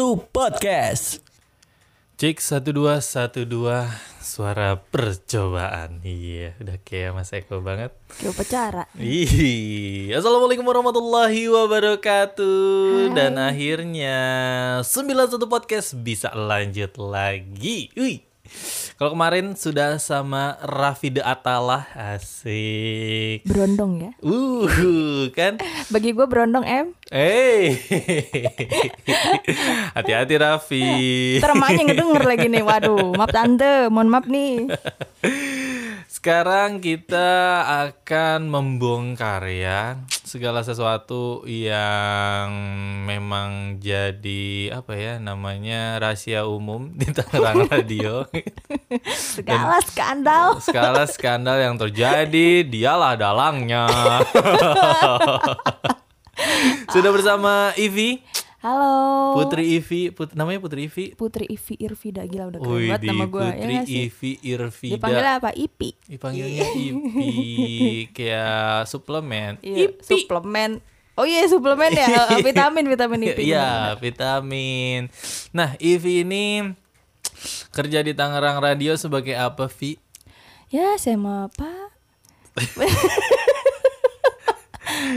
Podcast. Cek satu dua satu dua suara percobaan. Iya, udah kayak Mas Eko banget. Kayak upacara. Ih, assalamualaikum warahmatullahi wabarakatuh. Dan akhirnya 91 podcast bisa lanjut lagi. Wih. Kalau kemarin sudah sama Raffi De Atalah, asik. Berondong ya. Uh, kan? Bagi gue berondong M. Eh, hati-hati Raffi. Ntar emaknya ngedenger lagi nih. Waduh, maaf tante, mohon maaf nih. Sekarang kita akan membongkar ya segala sesuatu yang memang jadi apa ya namanya rahasia umum di Tangerang Radio. Segala skandal. Skala skandal yang terjadi, dialah dalangnya. Sudah bersama Ivi, Halo. Putri Ivi, put, namanya Putri Ivi. Putri Ivi Irvida gila udah keren banget nama gue. Ya Putri sih? Ivi Irvida. Dipanggilnya apa? Ipi. Dipanggilnya Ipi kayak suplemen. Iya, suplemen. Oh iya suplemen ya, Eh, vitamin vitamin Ipi. Iya, vitamin. Nah, Ivi ini kerja di Tangerang Radio sebagai apa, Vi? Ya saya mau apa?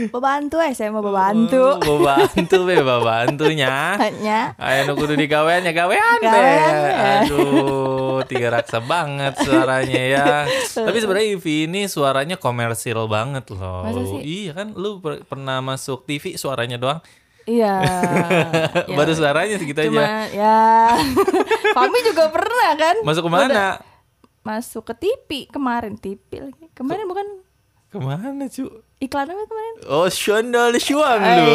Bebantu eh saya mau bebantu. Oh, bantu be, bantunya. Hanya Ayo nu kudu digawean ya gawean be. Gawean. Aduh, tiga raksa banget suaranya ya. Tapi sebenarnya Ivi ini suaranya komersil banget loh. Masa sih? Iya kan, lu per- pernah masuk TV suaranya doang. Iya. Ya, Baru suaranya segitu aja. Ya Fami juga pernah kan? Masuk Udah ke mana? Masuk ke TV kemarin TV lagi. Kemarin bukan Ke mana cu? Iklan apa kemarin? Oh, Shondol Shuang lu.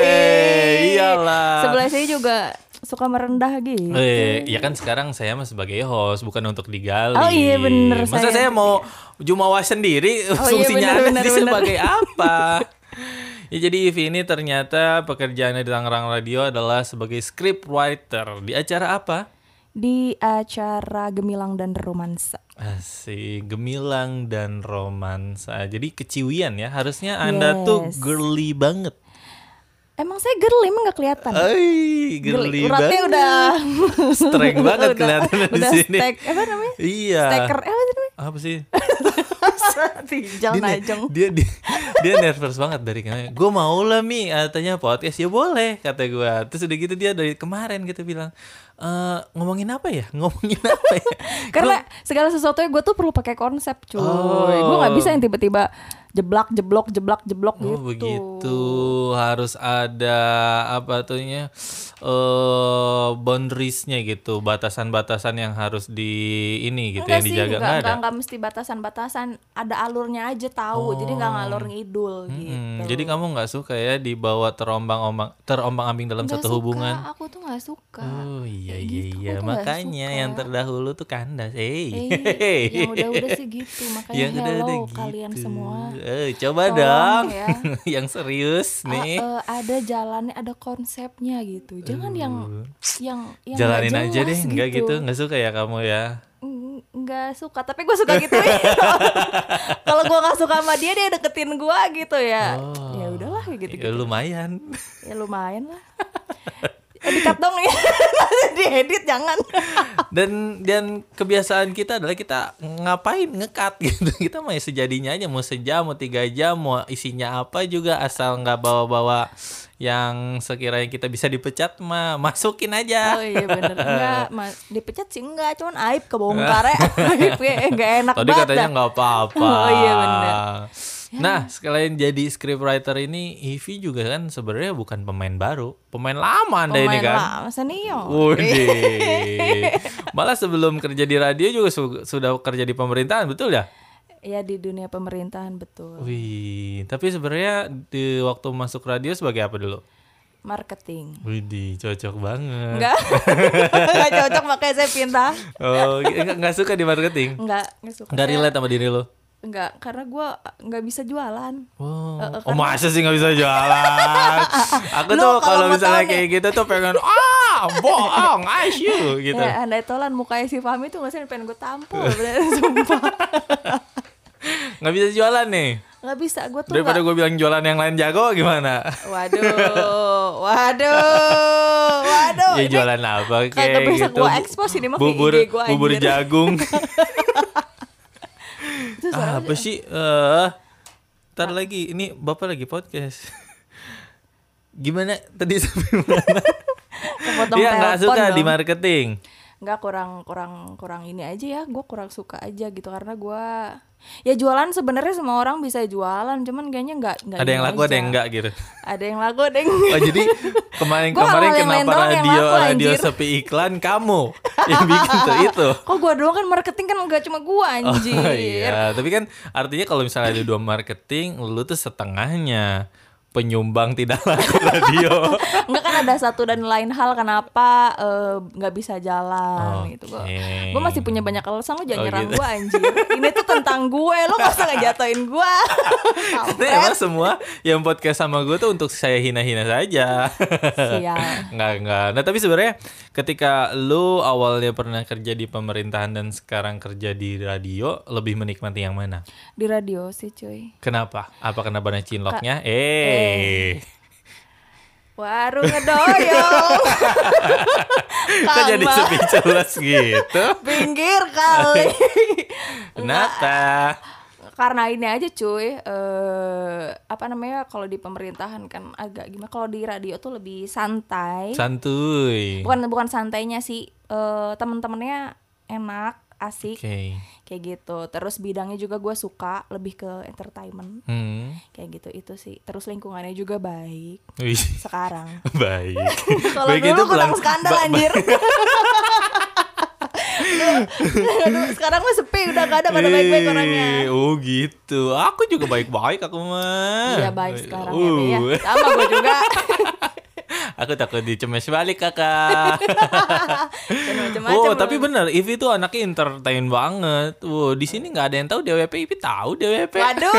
Eh. Iyalah. Sebelah saya juga suka merendah gitu. Eh, ya kan sekarang saya mah sebagai host bukan untuk digali. Oh iya, bener, Masa saya, saya. mau jumawa sendiri iya, fungsinya bener, ada bener, di bener. sebagai apa? ya jadi Ivi ini ternyata pekerjaannya di Tangerang Radio adalah sebagai script writer di acara apa? Di acara Gemilang dan Romansa. Asik, gemilang dan romansa. Jadi keciwian ya. Harusnya Anda tuh Yes. girly banget. Emang saya girly emang gak kelihatan. Ay, girly Uratnya banget. udah Streng banget udah- kelihatan di udah sini. Stack, apa namanya? Iya. Steker, eh, apa namanya? Apa sih? Dia, najong. dia, dia, dia nervous banget dari kemarin. Gue mau lah mi, katanya podcast ya boleh kata gue. Terus udah gitu dia dari kemarin gitu bilang, "Eh, ngomongin apa ya? Ngomongin apa ya? Karena segala sesuatu gue tuh perlu pakai konsep cuy. Oh. Gue nggak bisa yang tiba-tiba jeblak jeblok jeblak jeblok Oh gitu. begitu harus ada apa tuhnya eh boundariesnya gitu batasan-batasan yang harus di ini gitu yang sih, dijaga nggak, nggak ada. nggak, nggak mesti batasan-batasan, ada alurnya aja tahu. Jadi nggak ngalur ngidul gitu. Hmm, jadi kamu nggak suka ya dibawa terombang-ombang terombang-ambing dalam Nggak satu suka, hubungan? Aku tuh nggak suka. Oh iya iya gitu, iya makanya yang terdahulu tuh kandas. Eh. Eh, yang udah-udah sih gitu. Makanya Yang hello kalian gitu. semua. Eh, coba Tolong dong. ya. yang serius nih. eh, ada jalannya, ada konsepnya gitu. Jangan yang yang yang nggak Jalanin aja deh, jelas enggak gitu. Suka ya kamu ya. Mm, nggak suka tapi gue suka gitu kalau gue nggak suka sama dia dia deketin gue gitu ya Oh. ya udahlah kayak gitu Ya, lumayan. ya lumayan lah eh, dikat dong ya diedit jangan. Dan dan kebiasaan kita adalah kita ngapain ngekat gitu. Kita mau sejadinya aja mau sejam mau tiga jam mau isinya apa juga asal nggak bawa-bawa yang sekiranya kita bisa dipecat mah masukin aja. Oh iya bener. Enggak ma- dipecat sih enggak cuman aib kebongkar ya aib ya enggak enak tadi banget katanya dah. nggak apa-apa. Oh, iya, bener. Nah sekalian jadi scriptwriter ini Ivi juga kan sebenarnya bukan pemain baru pemain lama anda ini Pemain kan lama senior malah sebelum kerja di radio juga su- sudah kerja di pemerintahan betul ya? ya di dunia pemerintahan betul Wih, tapi sebenarnya di waktu masuk radio sebagai apa dulu? marketing Widih, cocok banget. enggak enggak cocok makanya saya pindah Oh, enggak, enggak suka di marketing? enggak enggak suka Enggak relate sama diri lo? Enggak, karena gue nggak bisa jualan. Oh, Eh, eh, oh masa sih nggak bisa jualan? Aku tuh kalau misalnya kayak gitu tuh pengen ah bohong, asyik gitu. Ya, andai tolan mukanya si Fahmi tuh nggak sih pengen gue tampol, sumpah. Nggak bisa jualan nih. nggak bisa gue tuh Daripada gue bilang jualan yang lain jago gimana? waduh waduh waduh ya jualan apa kagak kayak bisa gitu. gua expose ini mah bubur IG bubur anjir. jagung. Itu ah, apa sih? Eh, ntar lagi ini Bapak lagi podcast. Gimana tadi sampai mana? kepotong Dia nggak suka di marketing. Nggak kurang kurang kurang ini aja ya gue kurang suka aja gitu karena gue ya jualan sebenarnya semua orang bisa jualan cuman kayaknya nggak nggak Ada yang laku, ada yang enggak gitu. ada yang laku ada yang Oh jadi kemarin kemarin kenapa radio laku, radio anjir. sepi iklan kamu yang bikin tuh itu. kok gue doang kan marketing kan nggak cuma gue anjir Oh iya, tapi kan artinya kalau misalnya ada dua marketing, lu tuh setengahnya penyumbang tidak laku radio. Enggak kan ada satu dan lain hal kenapa eh, nggak bisa jalan Oke. gitu gue gue masih punya banyak alasan lo Oh, jangan nyerang gitu. gue anjir ini tuh tentang gue lo gak usah ngejatoin gue emang semua yang podcast sama gue tuh untuk saya hina-hina saja. Sial. Enggak, enggak. Nah, tapi sebenarnya ketika lu awalnya pernah kerja di pemerintahan dan sekarang kerja di radio, lebih menikmati yang mana? di radio sih cuy Kenapa? Apa karena banyak cinloknya? Eh. Warung ngedoyong Kok jadi speechless gitu? pinggir kali Kenapa? karena ini aja cuy eh apa namanya kalau di pemerintahan kan agak gimana kalau di radio tuh lebih santai Santuy. bukan bukan santainya sih eh teman-temannya enak asik Oke. Kayak gitu terus bidangnya juga gue suka lebih ke entertainment Hmm. kayak gitu itu sih terus lingkungannya juga baik Wih, sekarang baik. kalau dulu itu kurang skandal ba- anjir Aduh, sekarang mah sepi udah gak ada pada baik-baik orangnya Oh gitu. Aku juga baik-baik aku mah. Iya baik sekarang ya, ya. Uh. Sama gue juga. Aku takut dicemes balik kakak. Oh tapi bener, Ivi tuh anaknya entertain banget. Wow, di sini nggak ada yang tahu DWP, Ivi tahu DWP. Waduh.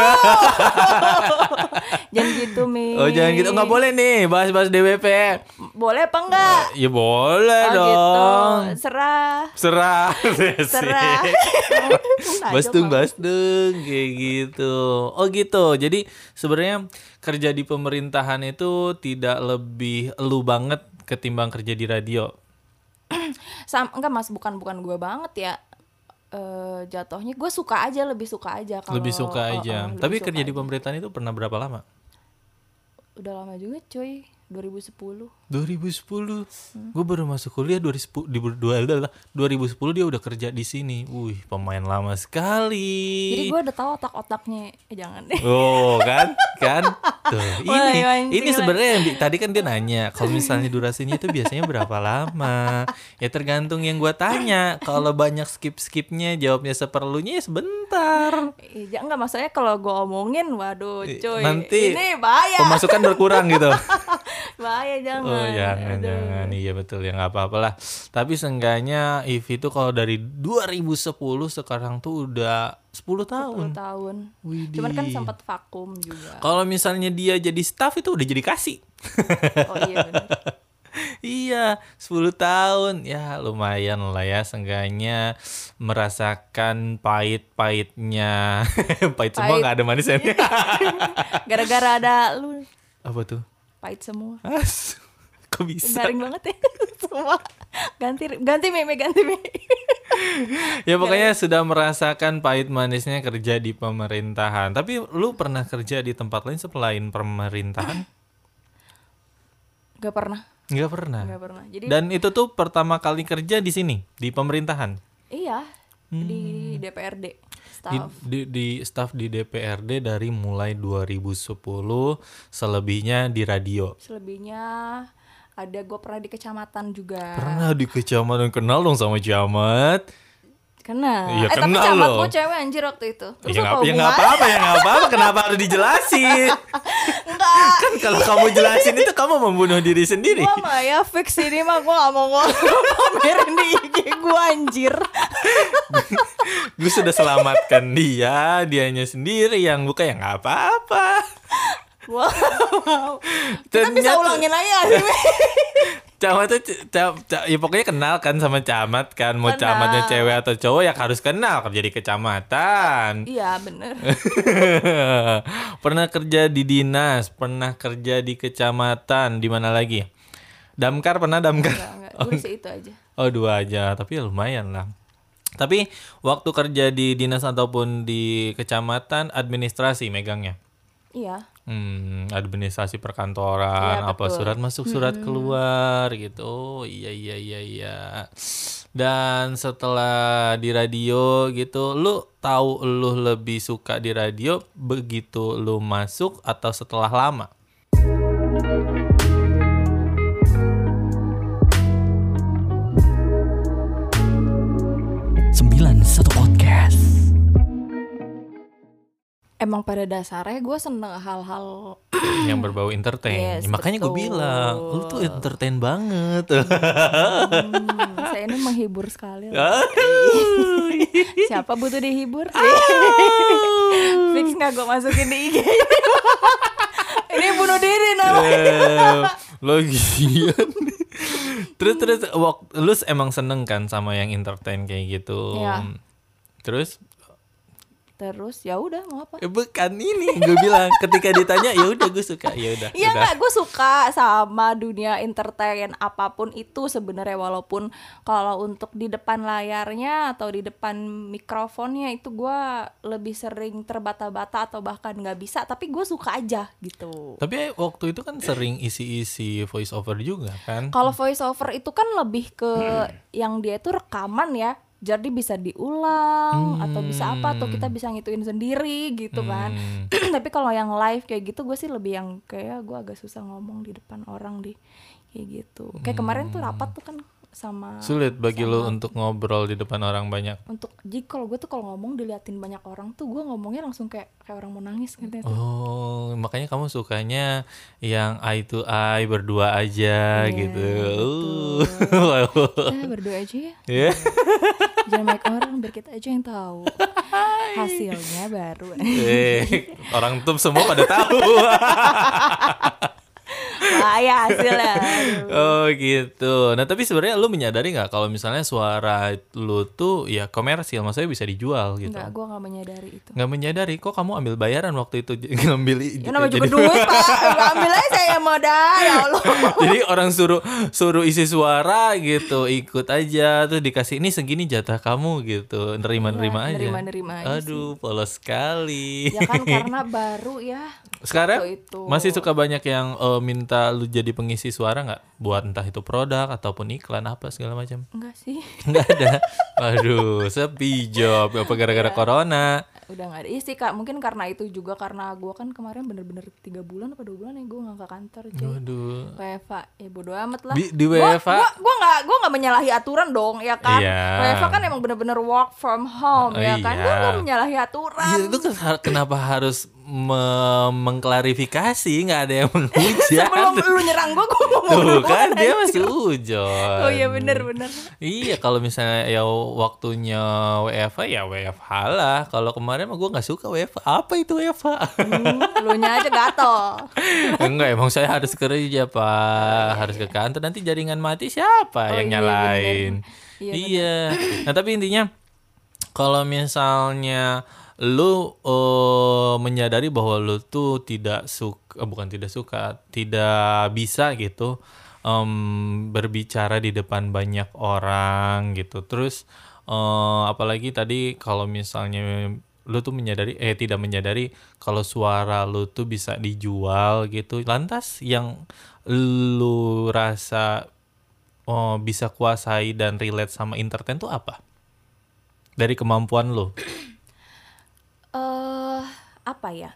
jangan gitu, Mi. Oh jangan gitu, nggak boleh nih bahas-bahas DWP. Boleh apa enggak? Ya boleh Oh, dong. gitu. Serah. Serah. Serah. Bastung bastung kayak gitu. Oh gitu. Jadi sebenarnya kerja di pemerintahan itu tidak lebih elu banget ketimbang kerja di radio. Sam enggak Mas, bukan bukan gue banget ya. Eh jatuhnya gue suka aja, lebih suka aja kalau lebih suka oh, aja. oh, lebih Tapi suka kerja di aja. pemerintahan itu pernah berapa lama? Udah lama juga, cuy. 2010. 2010. Hmm. Gue baru masuk kuliah 2010 di dua- dua- 2010 dia udah kerja di sini. Wih, pemain lama sekali. Jadi gue udah tahu otak-otaknya. Eh jangan deh. Oh kan, kan, tuh ini, ini sebenarnya yang di- tadi kan dia nanya, kalau misalnya durasinya itu biasanya berapa lama? Ya tergantung yang gua tanya. Kalau banyak skip skipnya, jawabnya seperlunya ya sebentar. Iya, enggak maksudnya kalau gue omongin, waduh, Eh, cuy. nanti ini bahaya. Pemasukan berkurang gitu. bahaya jangan. Oh jangan Aduh. jangan iya betul ya nggak apa-apa lah. Tapi seenggaknya Ivy itu kalau dari 2010 sekarang tuh udah 10 tahun. 10 tahun. Widih. Cuman kan sempat vakum juga. Kalau misalnya dia jadi staff itu udah jadi kasih. Oh iya benar. Iya, 10 tahun. Ya, lumayan lah ya seenggaknya merasakan pahit-pahitnya. pahit semua Pahit. nggak ada manisnya. Gara-gara ada lu Apa tuh? pahit semua. As, kok bisa? Garing banget ya semua. Ganti ganti meme ganti meme. Ya pokoknya sudah merasakan pahit manisnya kerja di pemerintahan. Tapi lu pernah kerja di tempat lain selain pemerintahan? Gak pernah, Nggak pernah. gak pernah. Jadi Dan itu tuh pertama kali kerja di sini, di pemerintahan. iya di DPRD di, staff. di, di staff di DPRD dari mulai 2010 selebihnya di radio Selebihnya ada gue pernah di kecamatan juga. pernah di kecamatan kenal dong sama camat Kena. Iya, eh tapi kenal camat loh. gue cewek anjir waktu itu. Terus ya apa nggak ya nggak hubungannya? apa-apa ya nggak apa-apa kenapa harus dijelasin Enggak. kan kalau kamu jelasin itu kamu membunuh diri sendiri Gua mah ya fix ini mah gue gak mau ngomong pamerin di IG gue anjir. gue sudah selamatkan dia dianya sendiri yang buka ya nggak apa-apa Wow. Kita bisa ulangin aja nih. camat tuh c- ca- ca- ya pokoknya kenal kan sama camat kan mau Kenal. camatnya cewek atau cowok ya harus kenal kerja di kecamatan Iya bener. pernah kerja di dinas pernah kerja di kecamatan di mana lagi damkar pernah damkar Enggak, enggak. Gue sih itu aja. oh dua aja tapi ya lumayan lah tapi waktu kerja di dinas ataupun di kecamatan administrasi megangnya Iya. Hmm, administrasi perkantoran, Iya, apa surat masuk, surat keluar gitu. Oh, iya iya iya iya. Dan setelah di radio gitu, lu tahu lu lebih suka di radio begitu lu masuk atau setelah lama? sembilan satu Emang pada dasarnya gue seneng hal-hal yang berbau entertain. Yes, Ya, makanya gue bilang, lu tuh entertain banget. hmm, saya ini menghibur sekali. Siapa butuh dihibur? Fix nggak gue masukin di IG. ini bunuh diri namanya. Logian. terus terus wak- lu emang seneng kan sama yang entertain kayak gitu. Iya. Terus Terus ya udah mau apa? eh, bukan ini gue bilang ketika ditanya ya udah gue suka ya udah. Iya nggak, gue suka sama dunia entertain apa pun itu sebenarnya walaupun kalau untuk di depan layarnya atau di depan mikrofonnya itu gue lebih sering terbata-bata atau bahkan nggak bisa tapi gue suka aja gitu. Tapi waktu itu kan sering isi-isi voice over juga kan? Kalau voice over itu kan lebih ke yang dia itu rekaman ya. Jadi bisa diulang atau bisa apa atau kita bisa ngituin sendiri gitu kan. Hmm. Tapi kalau yang live kayak gitu gue sih lebih yang kayak gue agak susah ngomong di depan orang di kayak gitu. Kayak kemarin tuh rapat tuh kan sama Sulit bagi lu untuk ngobrol di depan orang banyak. untuk jadi kalau gue tuh kalau ngomong diliatin banyak orang tuh gue ngomongnya langsung kayak kayak orang mau nangis gitu. Oh, makanya kamu sukanya yang eye to eye berdua aja Iya, gitu. Kita berdua aja ya. Ya. Jangan banyak orang biar kita aja yang tahu. Hasilnya baru. Eh, orang tuh semua pada tahu. Bahaya hasilnya. Oh gitu. Nah tapi sebenarnya lu menyadari nggak kalau misalnya suara lu tuh ya komersil, maksudnya bisa dijual gitu. Enggak, gue gak menyadari itu. Nggak menyadari kok kamu ambil bayaran waktu itu ngambil Ya namanya juga duit pak Ambil aja saya modal Ya Allah Jadi orang suruh suruh isi suara gitu, ikut aja terus dikasih ini segini jatah kamu gitu, nerima-nerima Iya, aja. nerima-nerima aja Aduh, polos sekali. Ya kan karena baru ya Sekarang itu. masih suka banyak yang eh, minta lu jadi pengisi suara nggak? Buat entah itu produk ataupun iklan apa segala macam. Enggak sih Nggak ada. Waduh, sepi job. Apa gara-gara Iya. corona? Udah gak ada Iya sih kak Mungkin karena itu juga Karena gue kan kemarin bener-bener tiga bulan apa dua bulan ya Gue gak ke kantor cuy Waduh. WFA Ya bodo amat lah Di- di WFA? Gua, gua gak Gue gak menyalahi aturan dong Ya kan Iya. WFA kan emang bener-bener work from home Oh, Ya kan Gue iya. gak menyalahi aturan Iya, itu kenapa harus me- mengklarifikasi? Nggak ada yang menghujat. Sebelum lu nyerang gue Gue ngomong Tuh kan dia masih ujon. Oh iya bener-bener Iya kalau misalnya ya waktunya WFA ya WFH lah. Kalau kemarin mah gue nggak suka WFA. Apa itu WFA? hmm, Lu nya aja gatel Enggak emang saya harus kerja pak, harus ke kantor. Nanti jaringan mati siapa Oh, yang iya, nyalain? bener. Iya, Iya. Nah tapi intinya kalau misalnya lu eh, menyadari bahwa lu tuh tidak suka, bukan tidak suka, tidak bisa gitu em, berbicara di depan banyak orang gitu. Terus eh, apalagi tadi kalau misalnya lu tuh menyadari eh tidak menyadari kalau suara lu tuh bisa dijual gitu. Lantas yang lu rasa oh, bisa kuasai dan relate sama entertain tuh apa? Dari kemampuan lu. Apa ya?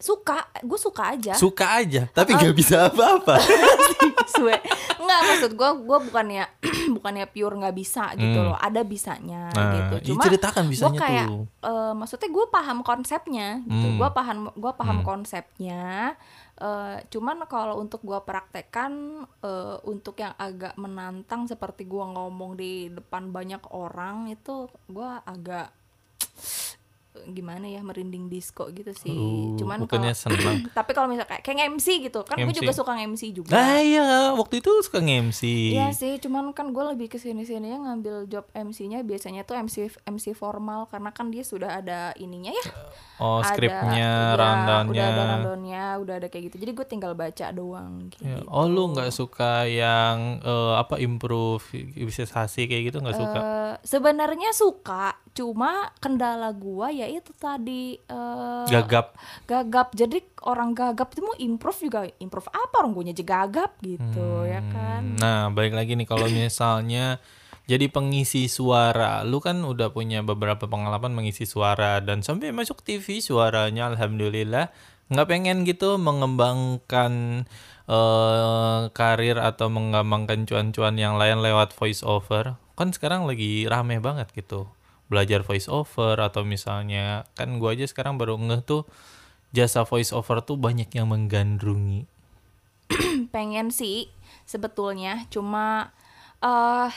Suka, gue suka aja. Suka aja, tapi nggak bisa apa-apa. Suwe. Enggak maksud gue, gue bukannya bukannya pure nggak bisa gitu loh. Ada bisanya Nah, gitu. ih, Cuma ceritakan gue bisanya kayak, tuh. eh, maksudnya gue paham konsepnya gitu. Hmm. Gue paham, gue paham konsepnya. Eh, cuman kalau untuk gue praktekkan eh, untuk yang agak menantang seperti gue ngomong di depan banyak orang itu gue agak gimana ya merinding disco gitu sih Uh, cuman bukannya kalau senang. tapi kalau misalnya kayak, kayak MC gitu kan gue MC. juga suka MC juga Nah iya waktu itu suka nge-MC. Iya sih, cuman kan gue lebih ke sini sini ngambil job MC-nya biasanya tuh MC MC formal karena kan dia sudah ada ininya ya. Oh skripnya, iya, rundownnya. Udah ada rundownnya, udah ada kayak gitu. Jadi gue tinggal baca doang gitu. Ya, Oh lu nggak suka yang eh, apa improve improvisasi kayak gitu nggak suka? Eh, sebenarnya suka, cuma kendala gua ya itu tadi eh, Gagap. gagap. Jadi orang gagap itu mau improve juga improve apa orang gue aja gagap gitu ya kan. Nah balik lagi nih kalau misalnya jadi pengisi suara, lu kan udah punya beberapa pengalaman mengisi suara dan sampai masuk TV suaranya, alhamdulillah. Nggak pengen gitu mengembangkan eh, karir atau mengembangkan cuan-cuan yang lain lewat voice over. Kan sekarang lagi rame banget gitu belajar voice over atau misalnya kan gua aja sekarang baru ngeh tuh jasa voice over tuh banyak yang menggandrungi. pengen sih sebetulnya. Cuma eh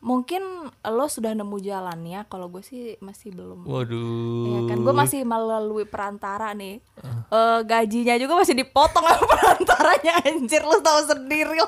mungkin lo sudah nemu jalan ya kalau gue sih masih belum. Waduh. Iya kan gue masih melalui perantara nih. Eh, gajinya juga masih dipotong sama perantaranya anjir lo tahu sendiri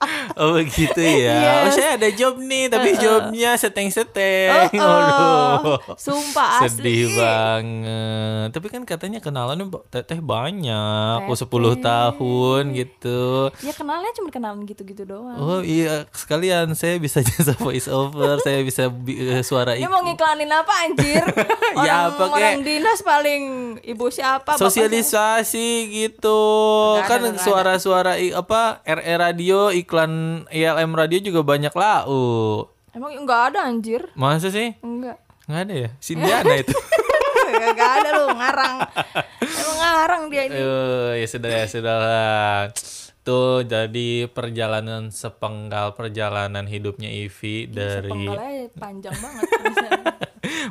Oh begitu ya. Oh Yes. saya ada job nih, tapi jobnya seteng-seteng. Oh, oh. Waduh. sumpah Sedih asli banget. Tapi kan katanya kenalannya ba- teteh banyak, oh 10 Teteh. tahun gitu. ya kenalnya cuma kenalan gitu-gitu doang Oh iya, sekalian saya bisa jasa voice over, saya bisa bi- eh, suara Ini iklan. mau ngiklanin apa anjir? Orang, Ya, apa, orang dinas paling ibu siapa? Sosialisasi gitu. Nggak ada, kan suara-suara apa RE radio, iklan ILM radio juga banyak lau. Emang enggak ada anjir? Masa sih? Enggak. Nggak ada ya? Sindiana itu. Enggak ada lu ngarang. Emang ngarang dia ini. Eh, ya sudah ya sudah lah. Tuh jadi perjalanan sepenggal perjalanan hidupnya Ivi dari Penggalnya panjang banget.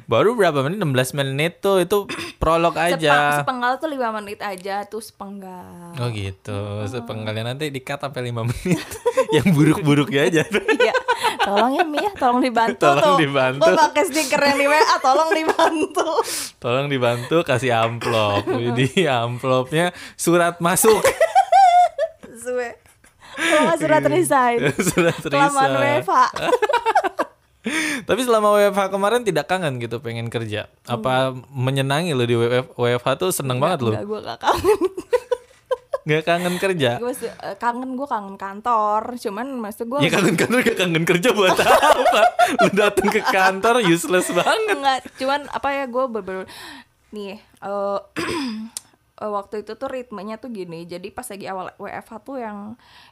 baru berapa menit 16 menit tuh itu prolog Sepeng, aja. sepenggal tuh 5 menit aja tuh sepenggal. Oh gitu, sepenggalnya nanti dikat sampai 5 menit. Yang buruk-buruknya aja. Iya. Tolong ya Mi ya, tolong dibantu Tolong tuh. dibantu. Gue pakai stiker yang di WA, tolong dibantu. Tolong dibantu kasih amplop. Jadi amplopnya surat masuk. Suwe. Kalau surat resign. surat Kelamaan resign. WFA. Tapi selama WFH kemarin tidak kangen gitu pengen kerja. Apa menyenangi lo di WF, WFH tuh seneng banget lo? Enggak, gue gak kangen. Nggak kangen kerja? gue kangen gue kangen kantor cuman maksud gue Ya kangen kantor gak kangen kerja buat apa? Lu datang ke kantor useless banget. enggak cuman apa ya gue bener nih eh eh, waktu itu tuh ritmenya tuh gini jadi pas lagi awal WFH tuh yang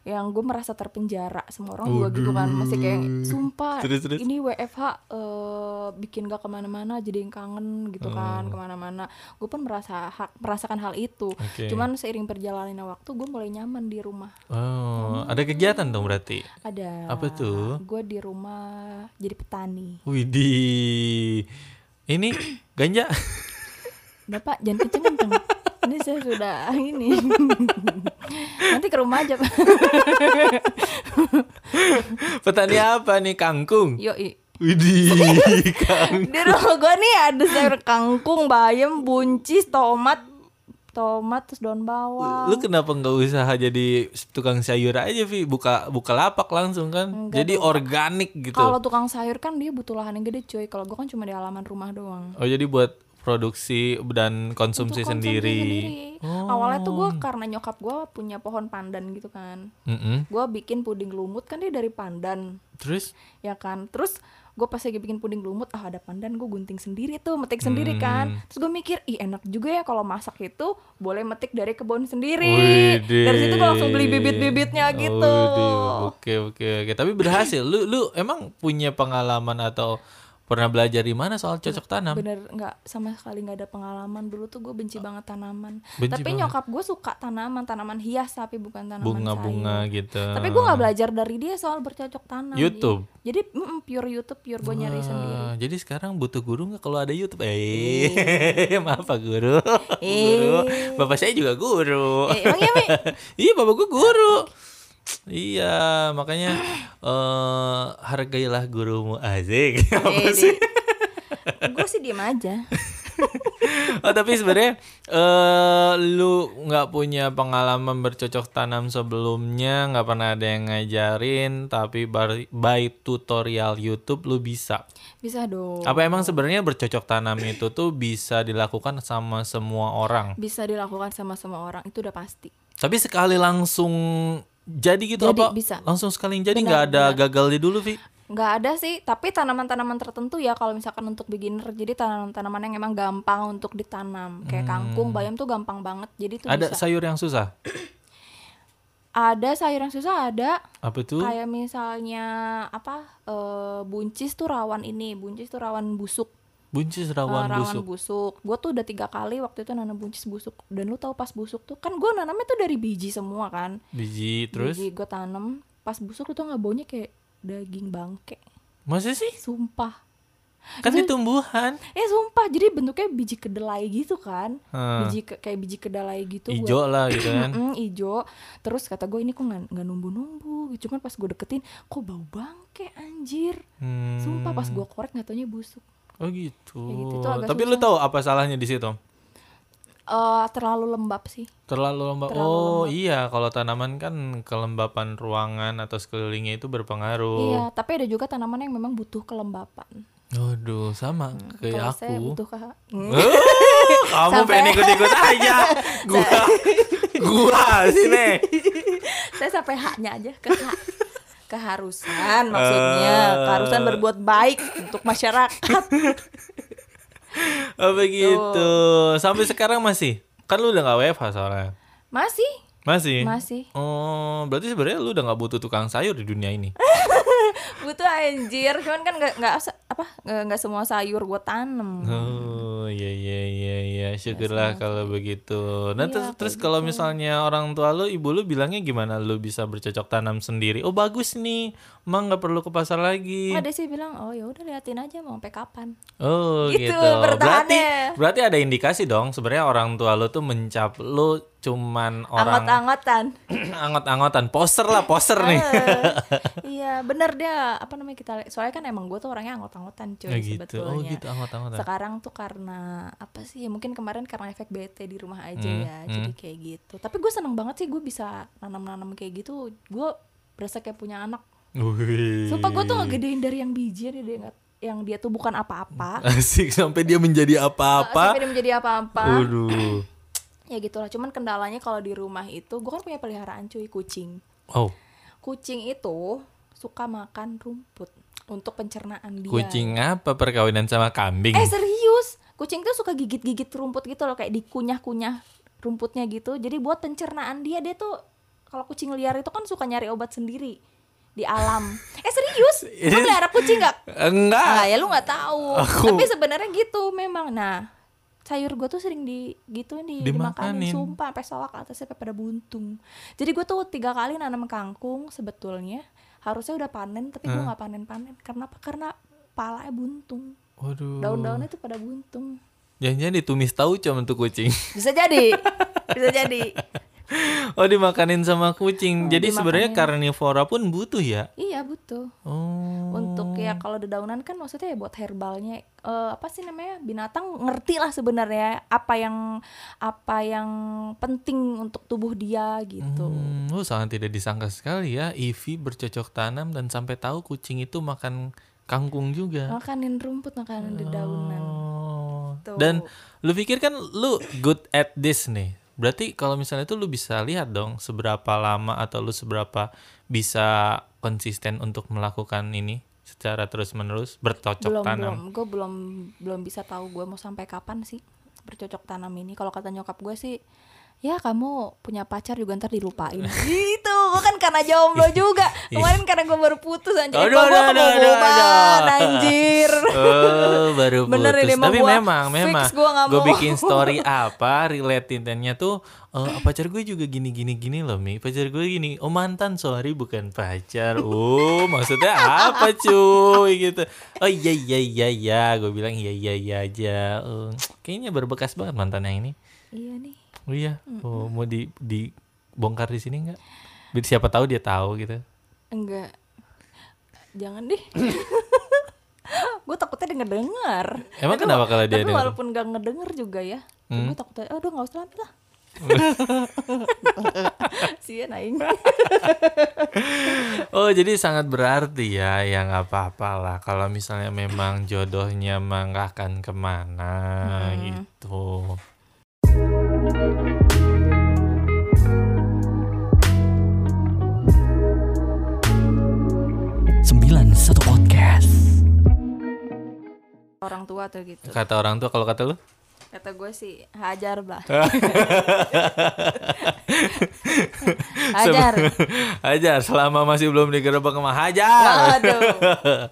yang gue merasa terpenjara semua orang juga gitu kan masih kayak sumpah Terus, terus? ini WFH eh, bikin gak ke mana-mana jadi yang kangen gitu kan ke mana-mana gue pun merasa hak- merasakan hal itu Oke. cuman seiring perjalannya waktu gue mulai nyaman di rumah Oh, ada kegiatan dong berarti. ada Apa tuh? gue di rumah jadi petani Widih. Ini ganja. Bapak jangan kenceng-kenceng. Saya sudah ini. Nanti ke rumah aja. Petani apa nih? Kangkung. Yoi. Widih, kang. Di rumah gua nih ada sayur kangkung, bayam, buncis, tomat, tomat terus daun bawang. Lu kenapa nggak usaha jadi tukang sayur aja, Vi? Buka buka lapak langsung kan. Enggak jadi organik gitu. Kalau tukang sayur kan dia butuh lahan yang gede, cuy. Kalau gua kan cuma di halaman rumah doang. Oh, jadi buat produksi dan konsumsi sendiri. sendiri. Awalnya tuh gua karena nyokap gua punya pohon pandan gitu kan. Mm-mm. Gua bikin puding lumut kan dia dari pandan. Terus ya kan terus gue pas lagi bikin puding lumut ah ada pandan gue gunting sendiri tuh metik sendiri kan terus gue mikir ih enak juga ya kalau masak itu boleh metik dari kebun sendiri Widih. dari situ gue langsung beli bibit-bibitnya gitu Widih. Oke oke oke. Tapi berhasil. Lu lu emang punya pengalaman atau pernah belajar di mana soal cocok tanam? bener nggak sama sekali nggak ada pengalaman dulu tuh gue benci banget tanaman Benci tapi banget. nyokap gue suka tanaman tanaman hias tapi bukan tanaman Bunga-bunga gitu. tapi gue nggak belajar dari dia soal bercocok tanam YouTube? jadi mm, pure YouTube pure gue nyari sendiri jadi sekarang butuh guru nggak kalau ada YouTube? Eh, maaf Pak Guru. Guru. Bapak saya juga guru. eh, emang ya Mi? iya, bapak gue guru. Iya, makanya eh hargailah gurumu asik. Apa Eh, sih? gue sih diem aja oh tapi sebenarnya eh lu nggak punya pengalaman bercocok tanam sebelumnya, nggak pernah ada yang ngajarin, tapi bar- by tutorial YouTube lu bisa. Bisa dong. Apa emang sebenarnya bercocok tanam itu tuh bisa dilakukan sama semua orang? Bisa dilakukan sama semua orang, itu udah pasti. Tapi sekali langsung jadi gitu Jadi, apa? bisa. Langsung sekali jadi nggak ada gagalnya dulu, Vi? nggak ada sih tapi tanaman-tanaman tertentu ya kalau misalkan untuk beginner jadi tanaman-tanaman yang emang gampang untuk ditanam kayak kangkung bayam tuh gampang banget jadi tuh Hmm. Ada bisa sayur yang susah? ada sayur yang susah ada Apa tuh? kayak misalnya apa eh, buncis tuh rawan ini buncis tuh rawan busuk Buncis Eh, rawan rawan busuk. busuk gue tuh udah tiga kali waktu itu nanam buncis busuk dan lu tahu pas busuk tuh kan gue nanamnya tuh dari biji semua kan Biji terus? biji gue tanam pas busuk tuh nggak baunya kayak daging bangke Masa sih? sumpah Kan di tumbuhan. Eh sumpah, jadi bentuknya biji kedelai gitu kan, Hmm. biji ke- kayak biji kedelai gitu. Ijo lah gitu kan. Mm, ijo. Terus kata gue ini kok nggak nggak numbu-numbu. Cuman pas gue deketin, kok bau bangke anjir. Hmm. Sumpah pas gue korek nggak taunya busuk. Oh gitu. Ya gitu, itu agak Tapi lu tahu apa salahnya di situ? Eh terlalu lembab sih. Terlalu lembab. Terlalu oh iya, kalau tanaman kan kelembapan ruangan atau sekelilingnya itu berpengaruh. Iya, tapi ada juga tanaman yang memang butuh kelembapan. Aduh, sama kayak Kalau saya aku. butuh ke Hmm. Eh, kamu Sampai- pengen ikut-ikut aja. Gua gua sini. saya sampai haknya aja ke hak. Keharusan maksudnya, keharusan berbuat baik untuk masyarakat. Oh begitu. Sampai sekarang masih. Kan lu udah gak WFH soalnya. Masih, Masih. masih. Oh, berarti sebenarnya lu udah gak butuh tukang sayur di dunia ini. butuh anjir. Cuman kan nggak nggak apa nggak semua sayur gue tanem. Oh iya iya iya iya. Syukurlah kalau begitu. Nah Iya, terus, terus kalau misalnya orang tua lu, ibu lu bilangnya gimana? Lu bisa bercocok tanam sendiri? Oh bagus nih, emang nggak perlu ke pasar lagi. ada sih bilang oh ya udah liatin aja mau sampai kapan? Oh Gitu, gitu. Berarti berarti ada indikasi dong sebenarnya orang tua lu tuh mencap lu cuman orang angot-angotan angot-angotan poster lah poster nih. Eh, iya bener dia apa namanya kita soalnya kan emang gue tuh orangnya anggot-anggotan cuy Ya gitu. sebetulnya Oh gitu angot-angotan. sekarang tuh karena apa sih ya mungkin kemarin karena efek bete di rumah aja Hmm, ya jadi kayak gitu tapi gue seneng banget sih gue bisa nanam-nanam kayak gitu gue berasa kayak punya anak Wih. sumpah gue tuh ngegedein dari yang biji dia dia nggak- yang dia tuh bukan apa-apa Asik sampai dia menjadi apa-apa. sampai dia menjadi apa-apa Waduh. Ya gitulah cuman kendalanya kalau di rumah itu gue kan punya peliharaan cuy kucing Oh, kucing itu suka makan rumput untuk pencernaan dia kucing apa perkawinan sama kambing? eh serius kucing tuh suka gigit-gigit rumput gitu loh kayak dikunyah-kunyah rumputnya gitu jadi buat pencernaan dia dia tuh kalau kucing liar itu kan suka nyari obat sendiri di alam eh serius lu pelihara kucing gak? Enggak. Ya lu nggak tahu. Aku- Tapi sebenarnya gitu memang. Nah, sayur gue tuh sering di gitu di Dimakanin. dimakanin sumpah sampai solak atasnya sampai pada buntung. Jadi gue tuh tiga kali nanam kangkung sebetulnya harusnya udah panen tapi gue nggak panen-panen. Karena apa? Karena palanya buntung. Waduh. Daun-daunnya tuh pada buntung. Jangan-jangan ditumis tahu cuma untuk kucing. Bisa jadi. Bisa jadi. oh, dimakanin sama kucing. Oh, Jadi sebenarnya karnivora pun butuh ya. Iya butuh. Oh. Untuk ya kalau dedaunan kan maksudnya ya buat herbalnya eh, apa sih namanya binatang ngerti lah sebenarnya apa yang apa yang penting untuk tubuh dia gitu. Hmm, oh, sangat tidak disangka sekali ya Ivi bercocok tanam dan sampai tahu kucing itu makan kangkung juga. Makanin rumput, makanin dedaunan. Oh. Tuh. Dan lu pikir kan lu good at this nih. Berarti kalau misalnya itu lu bisa lihat dong seberapa lama atau lu seberapa bisa konsisten untuk melakukan ini secara terus-menerus bercocok belum tanam. belum, gue belum belum bisa tahu gue mau sampai kapan sih bercocok tanam ini. Kalau kata nyokap gue sih ya kamu punya pacar juga ntar dilupain gitu gue kan karena jomblo juga kemarin karena gue baru putus anjir Aduh, aduh, aduh, aduh, aduh. anjir Oh, baru Bener putus. ini mah Tapi gua memang, memang. Gue bikin story apa, relatinnya tuh, eh pacar gue juga gini gini gini loh mi. Pacar gue gini, oh mantan sorry bukan pacar. Oh maksudnya apa cuy gitu. Oh iya iya iya iya, gue bilang iya iya iya aja. Oh, kayaknya berbekas banget mantan yang ini. iya nih Oh iya, oh, mau di dibongkar di sini nggak? Biar Siapa tahu dia tahu gitu. enggak. Jangan deh. Gue takutnya denger denger Emang kenapa kalau dia tapi walaupun gak ngedenger juga ya Hmm. gue takut aduh nggak usah lah. Sih naing. Oh jadi sangat berarti ya yang apa-apa lah. Kalau misalnya memang jodohnya akan ke mana gitu. Sembilan satu podcast. Orang tua tuh gitu? Kata orang tua kalau kata lu? kata gue sih hajar bah hajar. Hajar selama masih belum digerebek sama hajar. waduh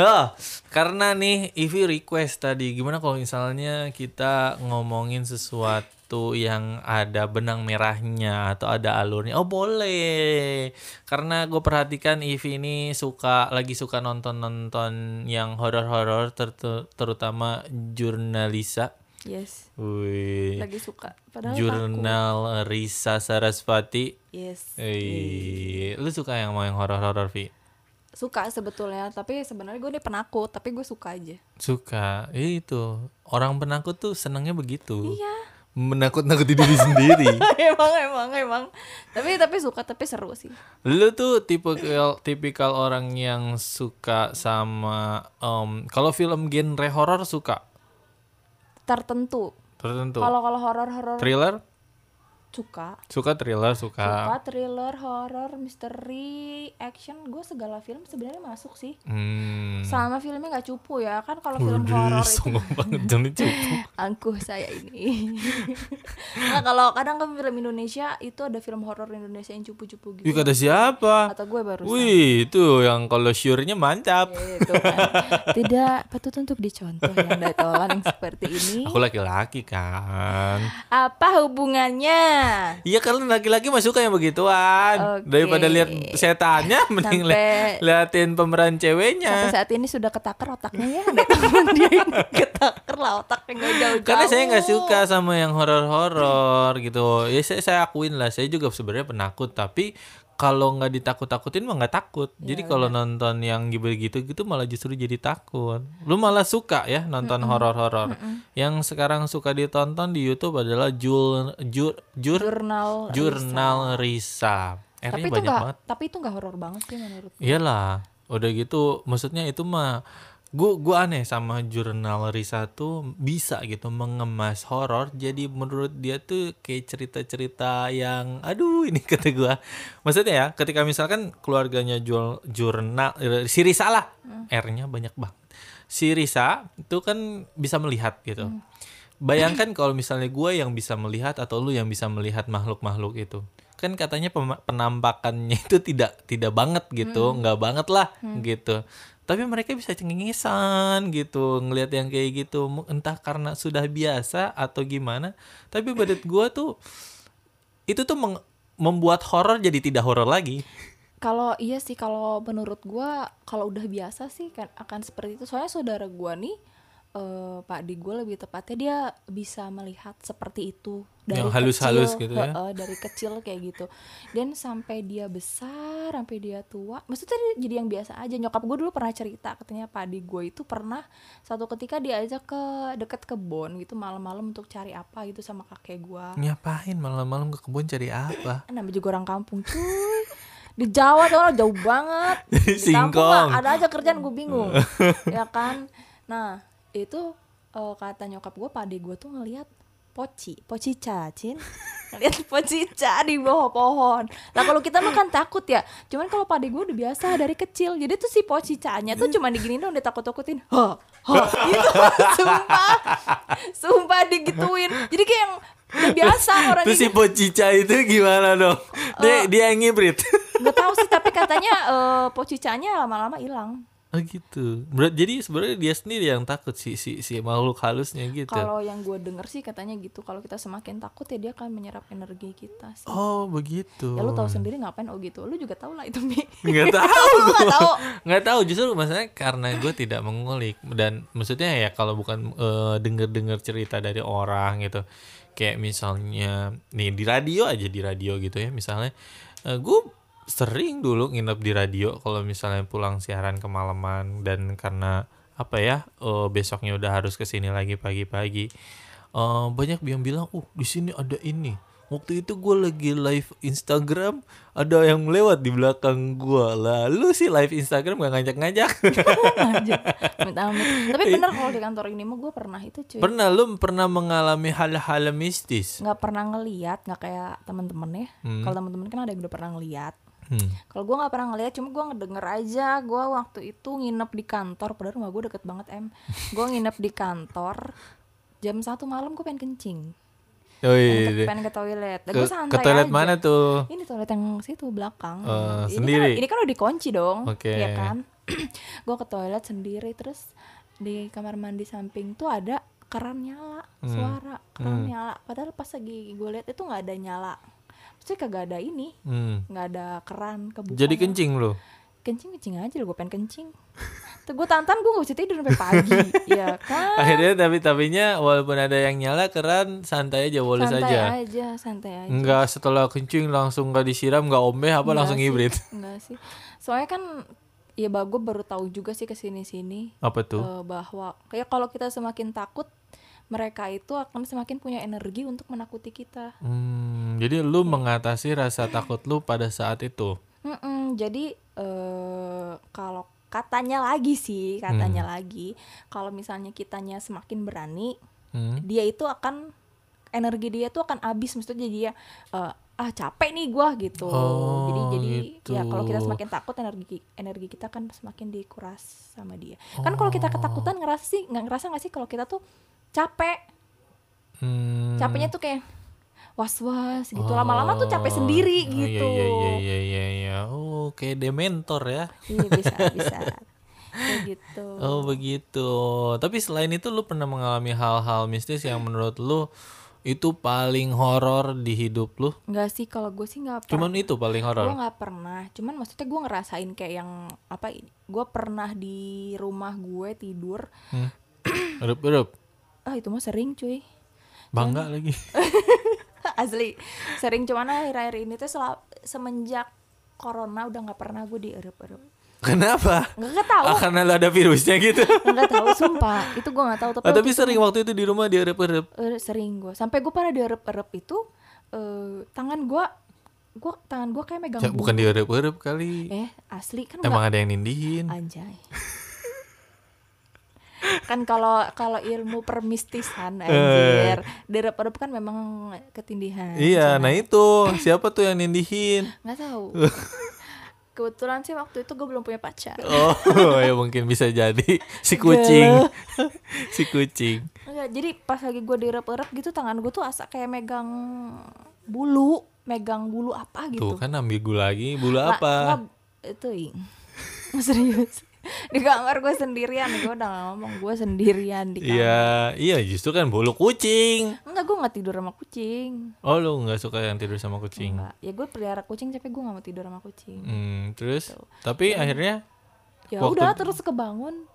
oh, karena nih Ivi request tadi gimana kalau misalnya kita ngomongin sesuatu yang ada benang merahnya atau ada alurnya? Oh boleh. Karena gue perhatikan Ivi ini suka lagi suka nonton nonton yang horor-horor ter- terutama jurnalisa. Yes. Wih. lagi suka. Padahal jurnal Risa Sarasvati. Yes. Eh, lu suka yang mau yang horor-horor Vi? Suka sebetulnya tapi sebenarnya gue nih penakut tapi gue suka aja Suka. Eh, itu. Orang penakut tuh senangnya begitu. iya Menakut-nakuti diri sendiri. emang emang emang tapi tapi suka tapi seru sih Lu tuh tipikal tipikal orang yang suka sama em, kalau film genre horor suka tertentu tertentu. kalau kalau horor horor Thriller? Suka Suka thriller, suka. suka thriller horor misteri action gue segala film sebenarnya masuk sih Hmm. sama filmnya nggak cupu ya kan kalau film horor Widih, itu banget jangan cupu. angkuh saya ini nah kalau kadang kan film Indonesia itu ada film horor Indonesia yang cupu-cupu Ih, gitu kata siapa? atau gue baru Wih, itu yang kalau syurnya mantap. gitu kan tidak patut untuk dicontoh yang datolan yang seperti ini Aku laki-laki kan. apa hubungannya Iya kan laki-laki mah suka yang begituan. Oke. Daripada lihat setannya mending Sampai- liatin pemeran sampai ceweknya. saat ini sudah ketakar otaknya ya dia yang ketakar lah otaknya nggak jauh-jauh Karena saya nggak suka sama yang horor-horor gitu. Ya saya, saya akuin lah, saya juga sebenarnya penakut tapi kalau nggak ditakut-takutin mah nggak takut. Jadi kalau nonton yang gitu gitu malah justru jadi takut. Lu malah suka ya nonton horor-horor. Yang sekarang suka ditonton di YouTube adalah jur jur jur jurnal jurnal Risa. tapi R-nya itu banyak banget. tapi itu nggak horor banget sih menurut Iyalah, udah gitu maksudnya itu mah gua gua aneh sama jurnal Risa tuh bisa gitu mengemas horor jadi menurut dia tuh kayak cerita-cerita yang aduh ini kata gua. Maksudnya ya, ketika misalkan keluarganya jual jurnal eh, si Risa lah, R-nya banyak banget. Si Risa itu kan bisa melihat gitu. Bayangkan kalau misalnya gue yang bisa melihat atau lu yang bisa melihat makhluk-makhluk itu. Kan katanya penampakannya itu tidak tidak banget gitu, nggak banget lah gitu. Tapi mereka bisa cengengesan gitu, ngelihat yang kayak gitu. Entah karena sudah biasa atau gimana. Tapi badet gue tuh itu tuh meng- membuat horor jadi tidak horor lagi. kalau iya sih kalau menurut gua kalau udah biasa sih kan akan seperti itu soalnya saudara gua nih eh, Pak di gue lebih tepatnya dia bisa melihat seperti itu Yang halus-halus kecil, gitu ya? heeh, dari kecil kayak gitu. Dan sampai dia besar sampai dia tua maksudnya dia jadi yang biasa aja. Nyokap gue dulu pernah cerita katanya Pak di gue itu pernah satu ketika diajak ke deket kebun gitu malam-malam untuk cari apa gitu sama kakek gua. Ngapain malam-malam ke kebun cari apa? namanya juga orang kampung cuy. Di Jawa tuh orang jauh banget. Di kampung Singkong. mah ada aja kerjaan gue bingung. Ya kan? Nah itu eh, kata nyokap gue pade gue tuh ngelihat poci poci cacin ngeliat pocica di bawah pohon. Lah kalau kita mah kan takut ya. Cuman kalau pade gue udah biasa dari kecil. Jadi tuh si pocicanya tuh cuma diginiin dong ditakut-takutin ha ha. Gitu sumpah. Sumpah digituin. Jadi kayak yang udah biasa orang Terus si Pocica itu gimana dong? Dia dia yang ngibrit. nggak tahu sih tapi katanya eh, pocicanya lama-lama hilang Oh gitu. Berat jadi sebenarnya dia sendiri yang takut si si si makhluk halusnya gitu. kalau yang gue denger sih katanya gitu kalau kita semakin takut ya dia akan menyerap energi kita sih Oh begitu. ya lu tahu sendiri ngapain oh gitu lu juga tahu lah itu mi Nggak tahu. Nggak tahu Nggak tahu justru maksudnya karena gue tidak mengulik dan maksudnya ya kalau bukan eh, denger-dengar cerita dari orang gitu. Kayak misalnya nih di radio aja di radio gitu ya misalnya eh, gue sering dulu nginep di radio kalau misalnya pulang siaran kemalaman dan karena apa ya eh, besoknya udah harus ke sini lagi pagi-pagi eh, banyak yang bilang uh di sini ada ini. Waktu itu gue lagi live Instagram ada yang lewat di belakang gue lalu sih live Instagram gak ngajak-ngajak. Tapi bener kalau di kantor ini mah gue pernah itu cuy. pernah lu pernah mengalami hal-hal mistis? Nggak pernah ngeliat nggak kayak temen-temen ya. Hmm. kalau temen-temen kan ada yang udah pernah ngeliat Hmm. kalau gue nggak pernah ngeliat cuma gue ngedenger aja. Gue waktu itu nginep di kantor padahal rumah gue deket banget em. Gue nginep di kantor jam satu malam gue pengen kencing. Oh pengen, iya, ke, pengen ke toilet. Dan ke, santai ke toilet aja. mana tuh? Ini toilet yang situ belakang. Eh, ini sendiri? kan, ini kan udah dikunci dong. Oke. ya kan? Gue ke toilet sendiri terus di kamar mandi samping tuh ada keran nyala Hmm. suara keran nyala. Padahal pas lagi gue lihat itu nggak ada nyala Maksudnya kagak ada ini. Hmm. nggak ada keran kebuka jadi kencing lu? Kencing kencing aja gue pengen kencing. Tuh gue tantan gue gak bisa tidur sampai pagi. Ya kan? Akhirnya tapi tapinya walaupun ada yang nyala keran santai aja boleh santai saja. aja santai aja. Enggak setelah kencing langsung nggak disiram nggak omeh apa Enggak langsung sih, hibrid? enggak sih. Soalnya kan ya bah gue baru tahu juga sih ke sini sini apa tuh? eh, bahwa kayak kalau kita semakin takut mereka itu akan semakin punya energi untuk menakuti kita. Hmm, jadi lu mengatasi rasa takut lu pada saat itu? Mm-mm, jadi eh kalau katanya lagi sih katanya lagi kalau misalnya kitanya semakin berani Hmm. dia itu akan energi dia tuh akan habis maksudnya dia eh, ah capek nih gua gitu Oh, jadi jadi ya kalau kita gitu. semakin takut energi energi kita kan semakin dikuras sama dia kan kalau kita ketakutan ngerasa sih nggak ngerasa nggak sih kalau kita tuh capek Hmm. capeknya tuh kayak was was gitu lama-lama tuh capek sendiri Oh, gitu Iya iya iya iya iya. Oh, kayak dementor ya. iya bisa bisa kayak gitu Oh, begitu. Tapi selain itu lu pernah mengalami hal-hal mistis yang menurut lu itu paling horor di hidup lu? nggak sih kalau gue sih nggak pernah Cuman itu paling gue horor. nggak pernah cuman maksudnya gue ngerasain kayak yang apa gue pernah di rumah gue tidur Hmm. Erup erup. ah itu mah sering cuy Bangga lagi. asli sering cuman akhir-akhir ini tuh semenjak corona udah nggak pernah gue dierup-erup Kenapa? nggak tahu Ah, karena lu ada virusnya gitu. nggak tahu sumpah itu gue nggak tahu tapi, Ah, tapi waktu itu- sering waktu itu di rumah dia erup-erup. Eh, sering gue sampai gue pernah dierup-erup itu eh, tangan gue gue tangan gue kayak megang Ya, bukan bulu. dia erup-erup kali. eh asli kan Emang nggak ada yang nindihin. anjay kan kalau kalau ilmu permistisan Eh. anjir dierup-erup kan memang ketindihan Iya, nah itu siapa tuh yang nindihin? nggak tahu kebetulan sih waktu itu gue belum punya pacar. Oh, ya mungkin bisa jadi. Si kucing. si kucing. Enggak, jadi pas lagi gue direp-rep gitu tangan gue tuh asa kayak megang bulu. Megang bulu apa gitu. Tuh kan ambigu lagi, bulu apa? nggak, itu ing. Serius di kamar gue sendirian. Gue udah ngomong gue sendirian di kamar. Iya, iya justru kan bulu kucing. enggak gue nggak tidur sama kucing. Oh, lu nggak suka yang tidur sama kucing. enggak. Ya gue pelihara kucing tapi gue nggak mau tidur sama kucing. Hmm, terus? Tapi akhirnya ya Waktu- udah terus kebangun.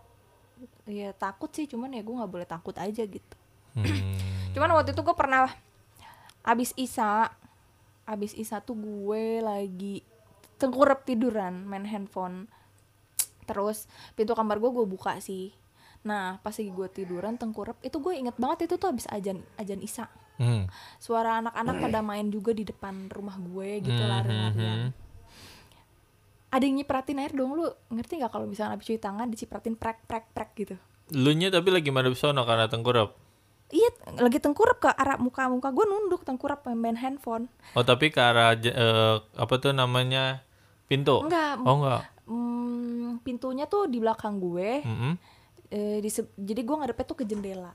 Ya takut sih cuman ya gue nggak boleh takut aja gitu. Hmm, Cuman waktu itu gue pernah abis isa, abis isa tuh gue lagi tengkurap tiduran main handphone. Terus pintu kamar gue gue buka sih. Nah pas lagi gue tiduran tengkurap itu gue inget banget itu tuh abis ajan ajan isa. hmm, Suara anak-anak pada main juga di depan rumah gue gitu Hmm, lari-larian. Ada yang nyipratin air dong lu ngerti nggak kalau misalnya abis cuci tangan dicipratin prek prek prek gitu. lu nya tapi lagi madep sono karena tengkurap. Iya, lagi tengkurap ke arah muka muka gue nunduk tengkurap main, handphone. Oh, tapi ke arah eh, apa tuh namanya? Pintu. Enggak, Oh, enggak. Hmm, pintunya tuh di belakang gue. Mm-mm. Eh, di se- jadi gue ngadepnya tuh ke jendela.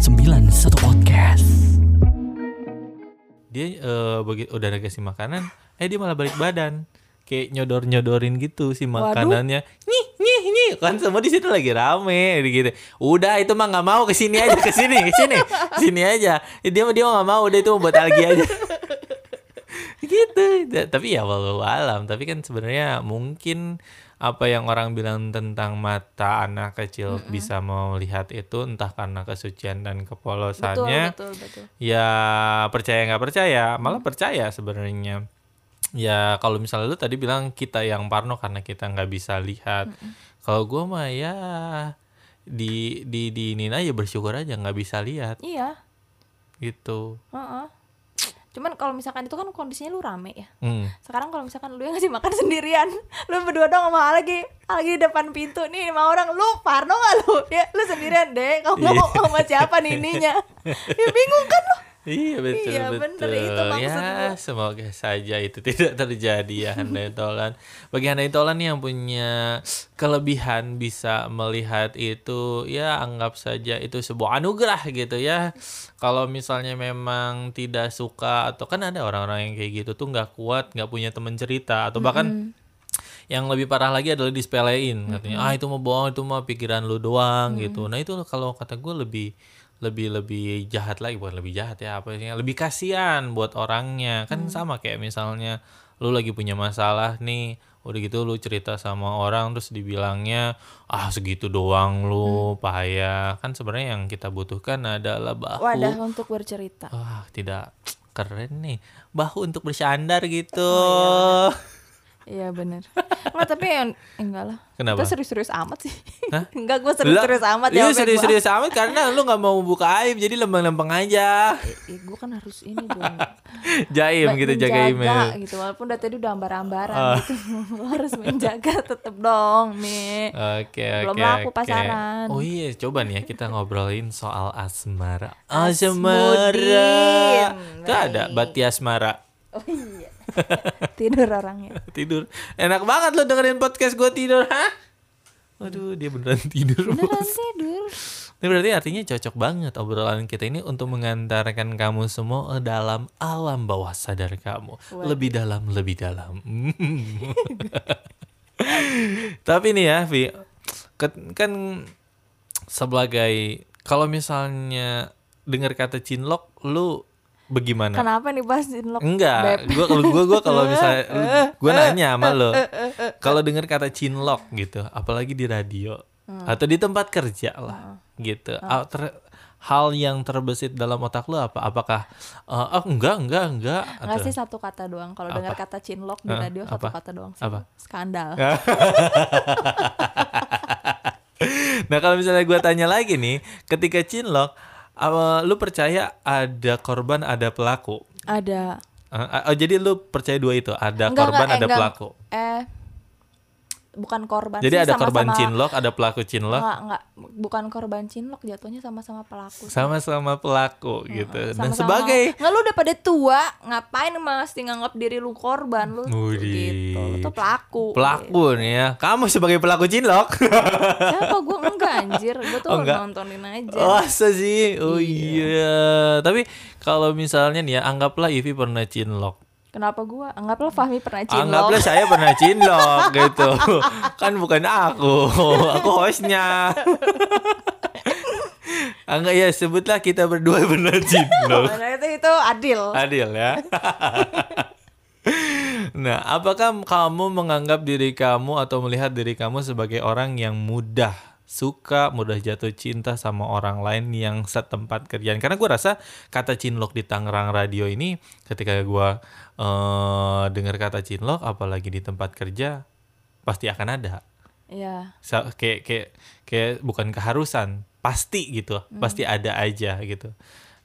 sembilan satu podcast. Dia eh begitu udah dikasih makanan, eh dia malah balik badan. Kayak nyodor-nyodorin gitu si makanannya. Nih, nih, nih. Kan semua di situ lagi rame gitu. Udah itu mah nggak mau ke sini aja, ke sini, ke sini. Sini aja. Dia mah dia nggak mau, udah itu mau buat algi aja. gitu tapi ya walau alam tapi kan sebenarnya mungkin apa yang orang bilang tentang mata anak kecil bisa melihat itu entah karena kesucian dan betul kepolosannya betul betul ya percaya nggak percaya malah percaya sebenarnya ya kalau misalnya lu tadi bilang kita yang parno karena kita nggak bisa lihat. Kalau gua mah ya di di di ini aja bersyukur aja nggak bisa lihat. Iya. Gitu. Heeh. cuman kalau misalkan itu kan kondisinya lu rame ya. Hmm. sekarang kalau misalkan lu yang ngasih makan sendirian lu berdua dong sama lagi lagi di depan pintu nih sama orang lu parno gak lu? Ya lu sendirian deh kamu Iya. mau sama siapa nih ininya? Ya bingung kan lu Iya betul Iya, betul. bener, itu ya semoga saja itu tidak terjadi ya Handai Tolan. Bagi Handai Tolan yang punya kelebihan bisa melihat itu ya anggap saja itu sebuah anugerah gitu ya. Kalau misalnya memang tidak suka atau kan ada orang-orang yang kayak gitu tuh nggak kuat nggak punya teman cerita atau bahkan yang lebih parah lagi adalah dispelein katanya. Ah itu mau bohong itu mah pikiran lu doang gitu. Nah itu kalau kata gue lebih lebih lebih jahat lagi bukan lebih jahat ya apa sih lebih kasihan buat orangnya. Kan sama kayak misalnya lu lagi punya masalah nih udah gitu lu cerita sama orang terus dibilangnya ah segitu doang lu payah. Kan sebenarnya yang kita butuhkan adalah bahu. Wadah untuk bercerita. Wah tidak keren nih. Bahu untuk bersandar gitu. Iya bener nggak tapi yang enggak lah Kenapa? kita serius-serius amat sih Hah? enggak gue serius-serius amat Iya jawabnya gua. serius-serius amat karena lu nggak mau buka aib jadi lempeng-lempeng aja. Eh, gue kan harus ini dong Jaim Ba- gitu jaga email. gitu walaupun dari tadi udah ambar-ambaran Ah. gitu Lo harus menjaga tetep dong nih Oke oke. Belum laku oke. pasaran. Oh iya coba nih ya kita ngobrolin soal asmara. Asmudin. Asmara. Tuh ada. Bati Asmara. oh iya tidur orangnya Tidur. Enak banget lo dengerin podcast gue tidur, hah? Waduh, dia beneran tidur. beneran Bos. tidur Ini berarti artinya cocok banget obrolan kita ini untuk mengantarkan kamu semua dalam alam bawah sadar kamu. Waduh. Lebih dalam, lebih dalam. Tapi nih ya, Vi, kan sebagai kalau misalnya dengar kata cinlok, lu bagaimana? kenapa nih bahas cinlok Enggak, gua kalau gua gua kalau misalnya lu- gua nanya sama lo. Kalau dengar kata cinlok gitu, apalagi di radio Hmm. atau di tempat kerja lah gitu. Ah, ter- hal yang terbesit dalam otak lu apa? Apakah eh, oh enggak enggak enggak Nggak atau sih satu kata doang kalau dengar kata cinlok di radio satu Apa? kata doang sih Apa? skandal Nah, kalau misalnya gua tanya lagi nih, ketika cinlok apa, lu percaya ada korban, ada pelaku? ada Eh, oh, jadi lu percaya dua itu, ada Enggak, korban, enggak, eh, ada enggak. pelaku. eh bukan korban Jadi sih, ada korban sama-sama- cinlok, ada pelaku cinlok. enggak enggak bukan korban cinlok jatuhnya sama-sama pelaku sama-sama pelaku gitu. Nah, Sama-sama. sebagai nggak lu udah pada tua ngapain masih nganggap diri lu korban lu Widih. gitu lu tuh pelaku pelaku nih ya, kamu sebagai pelaku cinlok. siapa gue enggak anjir gue tuh Oh, enggak? nontonin aja Masa sih? Oh iya. Tapi kalau misalnya nih ya, anggaplah Ivi pernah cinlok. Kenapa gue anggaplah Fahmi pernah cinlok Anggaplah saya pernah cinlok gitu. Kan bukan aku. Aku hostnya. Anggap ya sebutlah kita berdua pernah cinlok. Nah, itu itu adil Adil ya. nah, apakah kamu menganggap diri kamu atau melihat diri kamu sebagai orang yang mudah suka, mudah jatuh cinta sama orang lain yang setempat kerjaan? Karena gue rasa kata cinlok di Tangerang Radio ini, ketika gue eh, dengar kata cinlok, apalagi di tempat kerja, pasti akan ada. ya Sa- kayak kayak kayak bukan keharusan pasti gitu pasti ada aja gitu.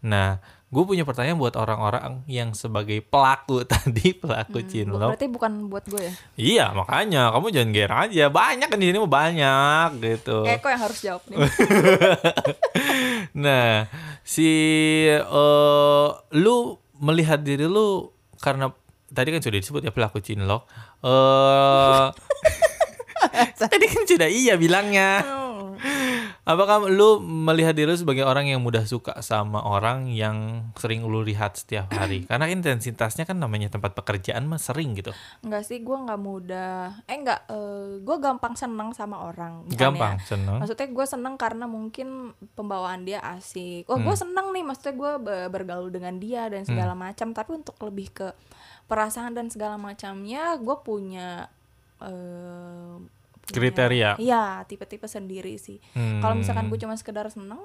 Nah gue punya pertanyaan buat orang-orang yang sebagai pelaku tadi pelaku Bu- cinlok. berarti bukan buat gue ya? Iya makanya kamu jangan ger aja banyak kan di sini mah banyak gitu. Eko yang harus jawab nih? Nah si eh, lu melihat diri lu karena tadi kan sudah disebut ya pelaku cinlok eh tadi kan sudah iya bilangnya Oh. Apakah lu melihat diri sebagai orang yang mudah suka sama orang yang sering lu lihat setiap hari? Karena intensitasnya kan namanya tempat pekerjaan mah sering gitu. Enggak sih, gue nggak mudah. Eh enggak, eh, gue gampang seneng sama orang. Bukan Gampang, ya. seneng. Maksudnya gue seneng karena mungkin pembawaan dia asik. Oh, gue Hmm. seneng nih, maksudnya gue bergaul dengan dia dan segala macam. Tapi untuk lebih ke perasaan dan segala macamnya, gue punya punya- Kriteria. Iya, tipe-tipe sendiri sih. Hmm. Kalau misalkan gue cuma sekedar seneng,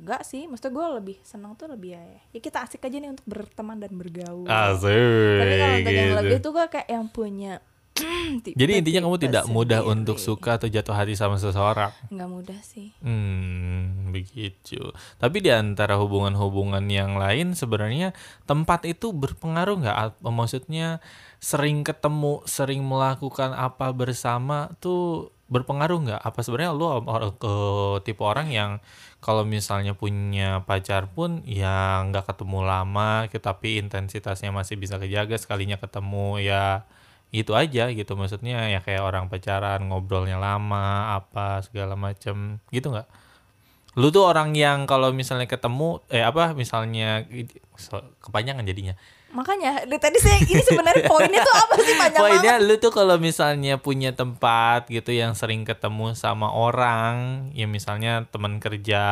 enggak sih. Maksudnya gue lebih seneng tuh lebih ya, ya kita asik aja nih untuk berteman dan bergaul. Asik. Tapi kalau untuk yang gitu. lebih tuh gue kayak yang punya tipe- Jadi intinya kamu tipe tidak mudah sendiri. untuk suka atau jatuh hati sama seseorang. Nggak mudah sih. Hmm, begitu. Tapi di antara hubungan-hubungan yang lain sebenarnya tempat itu berpengaruh nggak? Maksudnya sering ketemu, sering melakukan apa bersama tuh berpengaruh nggak? Apa sebenarnya lu or- ke tipe orang yang kalau misalnya punya pacar pun ya nggak ketemu lama, tapi intensitasnya masih bisa kejaga sekalinya ketemu ya itu aja gitu. Maksudnya ya kayak orang pacaran ngobrolnya lama apa segala macem gitu nggak? Lu tuh orang yang kalau misalnya ketemu eh apa misalnya kepanjangan jadinya Makanya dari tadi saya ini sebenarnya poinnya tuh apa sih? Panjang poinnya banget. lu tuh kalau misalnya punya tempat gitu yang sering ketemu sama orang ya misalnya teman kerja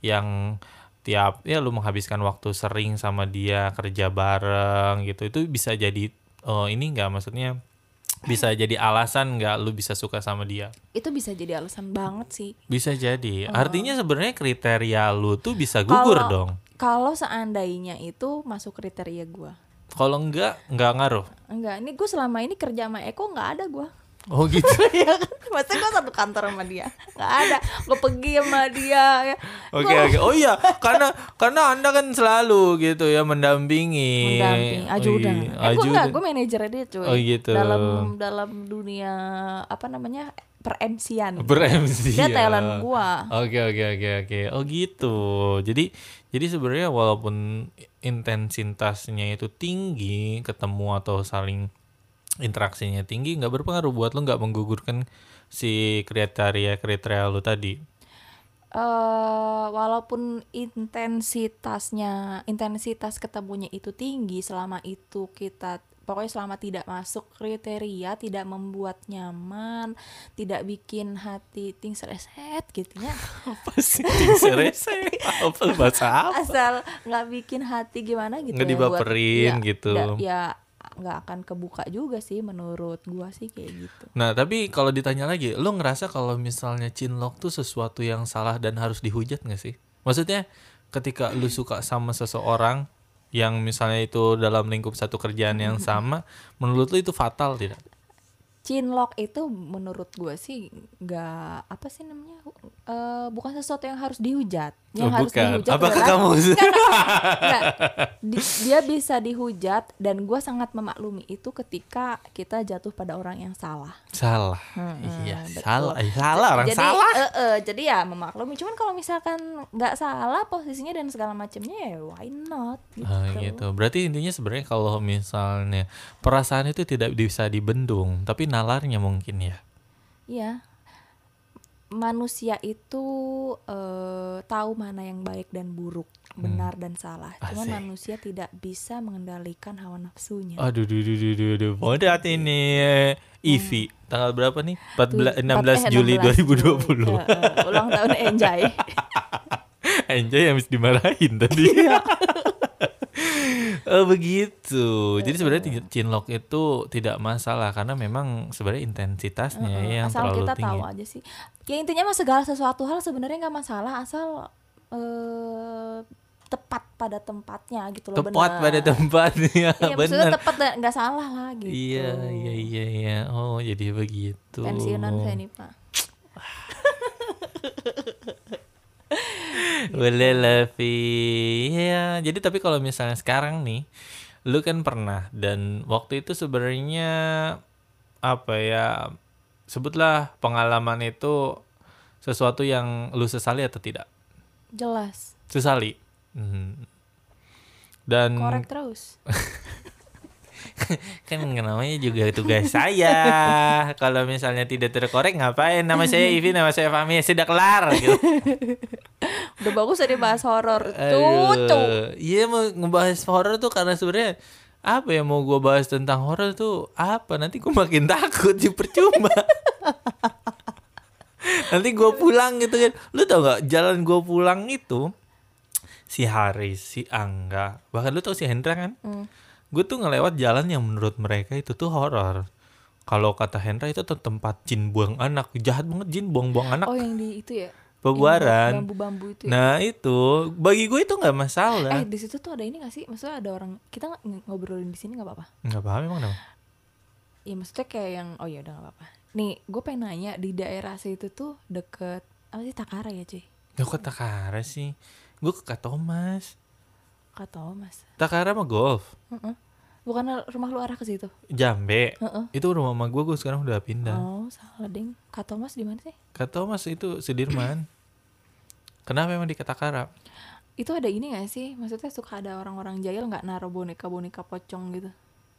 yang tiap ya lu menghabiskan waktu sering sama dia kerja bareng gitu itu bisa jadi oh ini nggak? Maksudnya bisa jadi alasan nggak lu bisa suka sama dia? Itu bisa jadi alasan banget sih. bisa jadi. Artinya sebenarnya kriteria lu tuh bisa gugur Kalau- dong Kalau seandainya itu masuk kriteria gue. kalau enggak nggak ngaruh Enggak, ini gue selama ini kerja sama Eko nggak ada gue. oh gitu Iya kan? Maksudnya gue satu kantor sama dia Nggak ada Gue pergi sama dia ya. Oke oke. Oh iya, karena karena Anda kan selalu gitu ya mendampingi. Mendamping Ajudan Oh, iya, Eh gue enggak Gue manajernya dia cuy Oh, gitu. Dalam dalam dunia Apa namanya Per MC-an Ber-MC. Dia talent gue Oke oke oke oke. Oh gitu. Jadi jadi sebenarnya walaupun intensitasnya itu tinggi, ketemu atau saling interaksinya tinggi, nggak berpengaruh buat lo nggak menggugurkan si kriteria kriteria lo tadi. eh walaupun intensitasnya intensitas ketemunya itu tinggi selama itu kita pokoknya selama tidak masuk kriteria tidak membuat nyaman tidak bikin hati ting sereset gitu ya Apa sih? Serese? Apa bahasa apa? asal nggak bikin hati gimana gitu Nggak ya buat- dibaperin ya, gitu. ya nggak akan kebuka juga sih menurut gua sih kayak gitu Nah, tapi kalau ditanya lagi, lo ngerasa kalau misalnya cinlok tuh sesuatu yang salah dan harus dihujat gak sih? Maksudnya ketika lu suka sama seseorang yang misalnya itu dalam lingkup satu kerjaan yang sama, menurut lu itu fatal tidak? Cinlok itu menurut gue sih nggak apa sih namanya eh, bukan sesuatu yang harus dihujat yang Oh, harus bukan. dihujat Apakah adalah kamu- Nggak, nggak, nggak. Di- dia bisa dihujat dan gue sangat memaklumi itu ketika kita jatuh pada orang yang salah Salah. Hmm, iya, betul. salah. Eh, salah orang jadi salah. eh, eh, jadi ya memaklumi cuman kalau misalkan nggak salah posisinya dan segala macamnya ya why not gitu. Ah, gitu. Berarti intinya sebenarnya kalau misalnya perasaan itu tidak bisa dibendung, tapi nalarnya mungkin ya. Iya. Manusia itu eh, tahu mana yang baik dan buruk, benar dan salah. Cuman Hmm. Asik. manusia tidak bisa mengendalikan hawa nafsunya. Aduh, duh, duh, duh, duh, duh. Modat ini eh, Ivi. Tanggal berapa nih? 14, Tuh, 16 eh, Juli 16 2020. Eh, eh, ulang tahun Enjay. Anjay habis dimarahin tadi. oh begitu. Jadi sebenarnya ti- cinlok itu tidak masalah karena memang sebenarnya intensitasnya Eh, yang asal terlalu kita tinggi. tahu aja sih. Ya intinya mah segala sesuatu hal sebenarnya nggak masalah asal eh, tepat pada tempatnya gitu loh. Tepat benar. pada tempatnya, Iya benar. tepat nggak salah lah gitu. Iya, iya, iya, iya. Oh, jadi begitu. Pensiunan saya nih pak. Boleh lah, Vi. Ya, jadi tapi kalau misalnya sekarang nih, lu kan pernah dan waktu itu sebenarnya apa ya? Sebutlah pengalaman itu sesuatu yang lu sesali atau tidak? Jelas. Sesali. Hmm. Dan Korek terus. kan namanya juga tugas saya. Kalau misalnya tidak terkorek ngapain? Nama saya Ivi, nama saya Fahmi, sudah kelar gitu. Udah bagus tadi bahas horor. Tuh, Iya mau ngebahas horor tuh karena sebenarnya apa ya mau gue bahas tentang horor tuh apa? Nanti gue makin takut sih percuma. Nanti gue pulang gitu kan. Lu tau gak jalan gue pulang itu? Si Haris si Angga. Bahkan lu tau si Hendra kan gue tuh ngelewat jalan yang menurut mereka itu tuh horor kalau kata Hendra itu tuh tempat jin buang anak jahat banget jin buang-buang anak Oh yang di itu ya? Pebuaran. Bambu-bambu itu ya? nah itu bagi gue itu nggak masalah Eh di situ tuh ada ini gak sih? Maksudnya ada orang kita ng- ngobrolin di sini nggak apa-apa? nggak paham emang kenapa Ya maksudnya kayak yang oh ya udah nggak apa-apa. Nih gue pengen nanya di daerah situ tuh deket apa sih Takara ya cuy? Gak ke Takara sih Gue ke Kak Thomas Kata mas. Takara mah golf Heeh. Bukan rumah lu arah ke situ? Jambe Heeh. Itu rumah mama gue, gue sekarang udah pindah Oh salah ding. Kata mas di mana sih? Kak Thomas itu Sudirman Kenapa emang di Takara? Itu ada ini gak sih? Maksudnya suka ada orang-orang jahil nggak naruh boneka-boneka pocong gitu?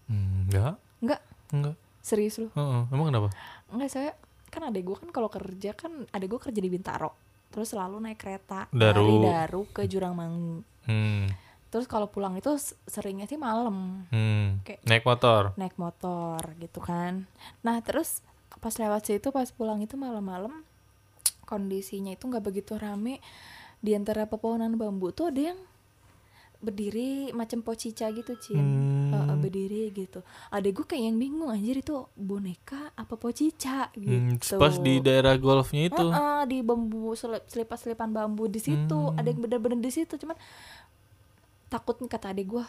Hmm, Enggak Enggak, Enggak serius lu? Heeh, Emang kenapa? Enggak saya kan adek gue kan kalau kerja kan adek gue kerja di Bintaro terus selalu naik kereta Daru. dari Daru ke Jurang Mangu Hmm, terus kalau pulang itu seringnya sih malam. Hmm. Kayak- Naik motor? naik motor gitu kan. Nah terus pas lewat situ pas pulang itu malam-malam kondisinya itu nggak begitu rame. Di antara pepohonan bambu tuh ada yang berdiri macam pocica gitu cin. Hmm. Heeh, berdiri gitu. Adek gue kayak yang bingung anjir itu boneka apa pocica Hmm, gitu. Pas di daerah golfnya itu? Heeh, di bambu selip, selipan-selipan bambu di situ. Hmm. ada yang bener-bener di situ cuman takut nih kata adek gue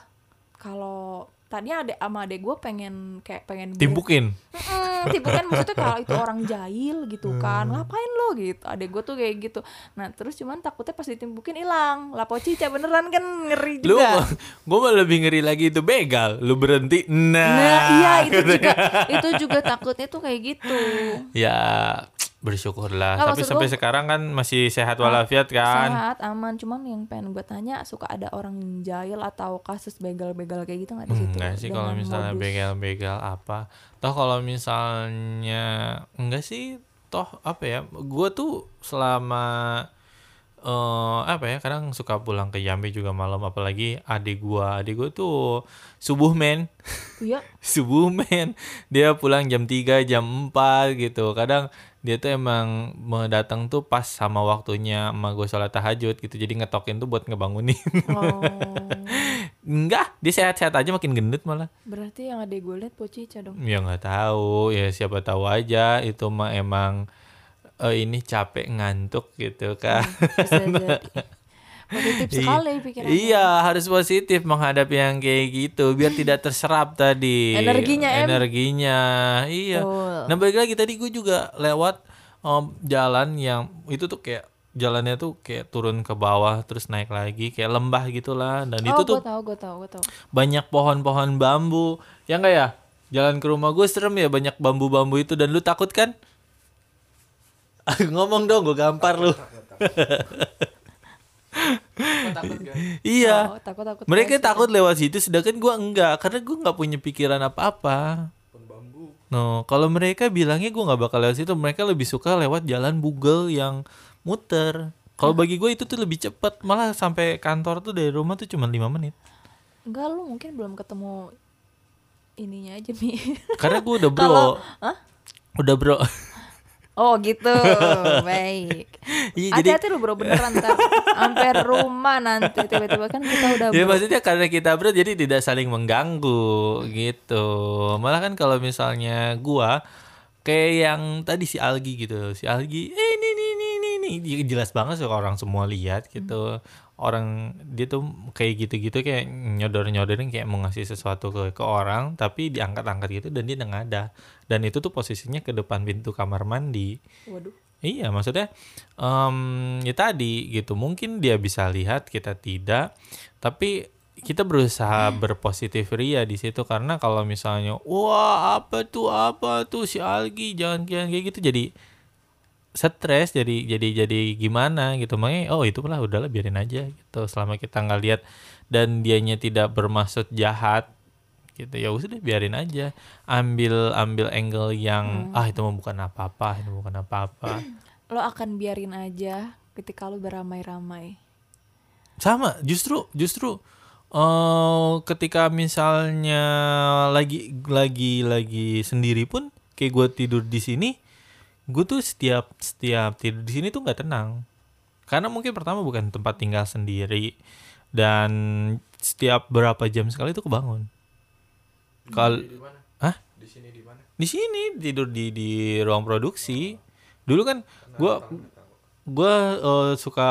kalau tadinya adek sama adek gue pengen kayak pengen Timpukin Mm, maksudnya kalau itu orang jahil gitu kan Hmm. ngapain lo gitu? Adek gue tuh kayak gitu. Nah terus cuman takutnya pas ditimpukin hilang. Lapo cica beneran kan ngeri Lu juga. Gue mah lebih ngeri lagi itu begal. Lu berhenti Nah, nah iya itu juga itu juga takutnya tuh kayak gitu. Ya bersyukurlah. Nggak, Tapi sampai gua- sekarang kan masih sehat walafiat kan? sehat aman. Cuman yang pengen gue tanya suka ada orang jahil atau kasus begal-begal kayak gitu nggak di situ? Enggak sih kalau misalnya begal-begal apa. Toh kalau misalnya enggak sih. Toh apa ya? Gue tuh selama eh apa ya kadang suka pulang ke Jambi juga malam. Apalagi adik gua. Adik gua tuh subuh men. Iya. Subuh men. Dia pulang jam 3 jam 4 gitu. Kadang dia tuh emang mau datang tuh pas sama waktunya sama gue sholat tahajud gitu. Jadi ngetokin tuh buat ngebangunin. Oh. Enggak dia sehat-sehat aja makin gendut malah. Berarti yang ada gue liat pocica dong. Ya nggak tahu, ya siapa tahu aja. Itu mah emang eh, ini capek ngantuk gitu kan. positif sekali pikirannya. Iya harus positif menghadapi yang kayak gitu biar tidak terserap tadi. Energinya, Em. Energinya, iya. Betul. Nah balik lagi tadi gue juga lewat em, jalan yang itu tuh kayak jalannya tuh kayak turun ke bawah terus naik lagi kayak lembah gitulah. Dan oh itu gue tuh tahu gue tahu gue tahu. banyak pohon-pohon bambu. Ya enggak ya? Jalan ke rumah gue serem ya banyak bambu-bambu itu. Dan lu takut kan? Ngomong dong gue gampar lu iya. Oh, takut takut. Mereka takut lewat situ sedangkan gue enggak karena gue nggak punya pikiran apa-apa. No, kalau mereka bilangnya gue nggak bakal lewat situ, mereka lebih suka lewat jalan Google yang muter. Kalau bagi gue itu tuh lebih cepat, malah sampai kantor tuh dari rumah tuh cuma lima menit. enggak lu mungkin belum ketemu ininya aja mi. Karena gue udah bro, Kalau- Hah? udah bro. Oh gitu baik Iya, jadi hati-hati lu bro beneran ntar sampai rumah nanti tiba-tiba kan kita udah ya bro. maksudnya karena kita bro jadi tidak saling mengganggu gitu. Malah kan kalau misalnya gua kayak yang tadi si Algi gitu, si Algi, eh ini ini ini ini ini Dia jelas banget sih orang semua lihat gitu. Orang dia tuh kayak gitu-gitu kayak nyodor-nyodorin kayak mau ngasih sesuatu ke ke orang tapi diangkat-angkat gitu dan dia ada dan itu tuh posisinya ke depan pintu kamar mandi. waduh Iya, maksudnya em ya tadi gitu. Mungkin dia bisa lihat kita tidak, tapi kita berusaha berpositif ria di situ karena kalau misalnya wah apa tuh apa tuh si Algi jangan jangan kayak gitu jadi stres jadi jadi jadi gimana gitu makanya oh itu lah udahlah biarin aja gitu selama kita nggak lihat dan dianya tidak bermaksud jahat gitu. Ya udah biarin aja. Ambil ambil angle yang Hmm. ah itu mah bukan apa-apa itu bukan apa-apa. Lo akan biarin aja ketika lo beramai-ramai. Sama justru justru eh ketika misalnya lagi lagi lagi sendiri pun kayak gue tidur di sini gue tuh setiap setiap tidur di sini tuh nggak tenang. Karena mungkin pertama bukan tempat tinggal sendiri dan setiap berapa jam sekali tuh kebangun kalau Hah? Di sini tidur di di ruang produksi. Dulu kan gua gua eh, suka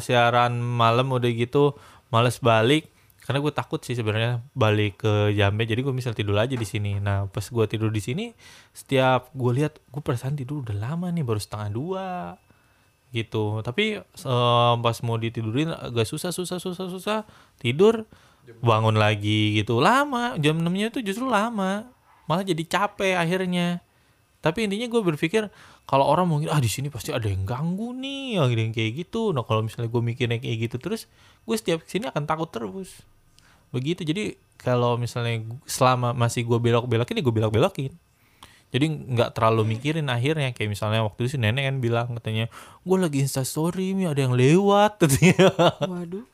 siaran malam udah gitu males balik. Karena gue takut sih sebenarnya balik ke Jambe jadi gue misal tidur aja di sini. Nah pas gue tidur di sini setiap gue lihat gue perasaan tidur udah lama nih baru setengah dua gitu. Tapi eh, pas mau ditidurin agak susah susah susah susah tidur bangun lagi gitu. Lama jam 6 nya itu justru lama. Malah jadi capek akhirnya. Tapi intinya gue berpikir kalau orang mungkin ah di sini pasti ada yang ganggu nih. Ada yang kayak gitu. Nah kalau misalnya gue mikirnya kayak gitu terus gue setiap ke sini akan takut terus. Begitu. Jadi kalau misalnya selama masih gue belok belokin ya gue belok belokin jadi nggak terlalu mikirin akhirnya. Kayak misalnya waktu itu si nenek kan bilang katanya gue lagi instastory nih ada yang lewat. Katanya. Waduh.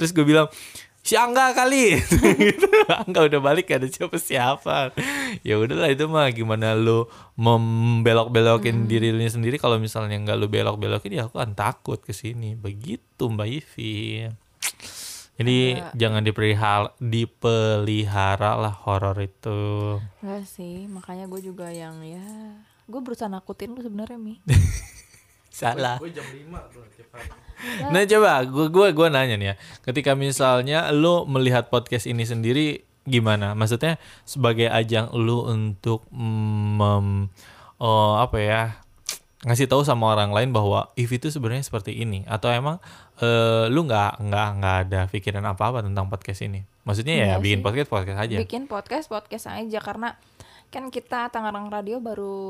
Terus gue bilang si Angga kali. Gitu. Angga udah balik gak ada siapa siapa. Ya udahlah itu mah gimana lu membelok-belokin diri lu sendiri. Kalau misalnya nggak lu belok-belokin ya aku kan takut ke sini. Begitu Mbak Ivi. Jadi jangan dipelihara dipelihara lah horor itu. Enggak sih makanya gue juga yang ya gue berusaha nakutin lu sebenarnya mi salah Nah coba gue gua gua nanya nih ya, ketika misalnya lu melihat podcast ini sendiri gimana? Maksudnya sebagai ajang lu untuk mem, oh, apa ya ngasih tahu sama orang lain bahwa if itu sebenarnya seperti ini atau emang eh, lu nggak nggak nggak ada pikiran apa apa tentang podcast ini? Maksudnya ya Enggak bikin sih. podcast podcast aja. bikin podcast podcast aja karena kan kita Tangerang Radio baru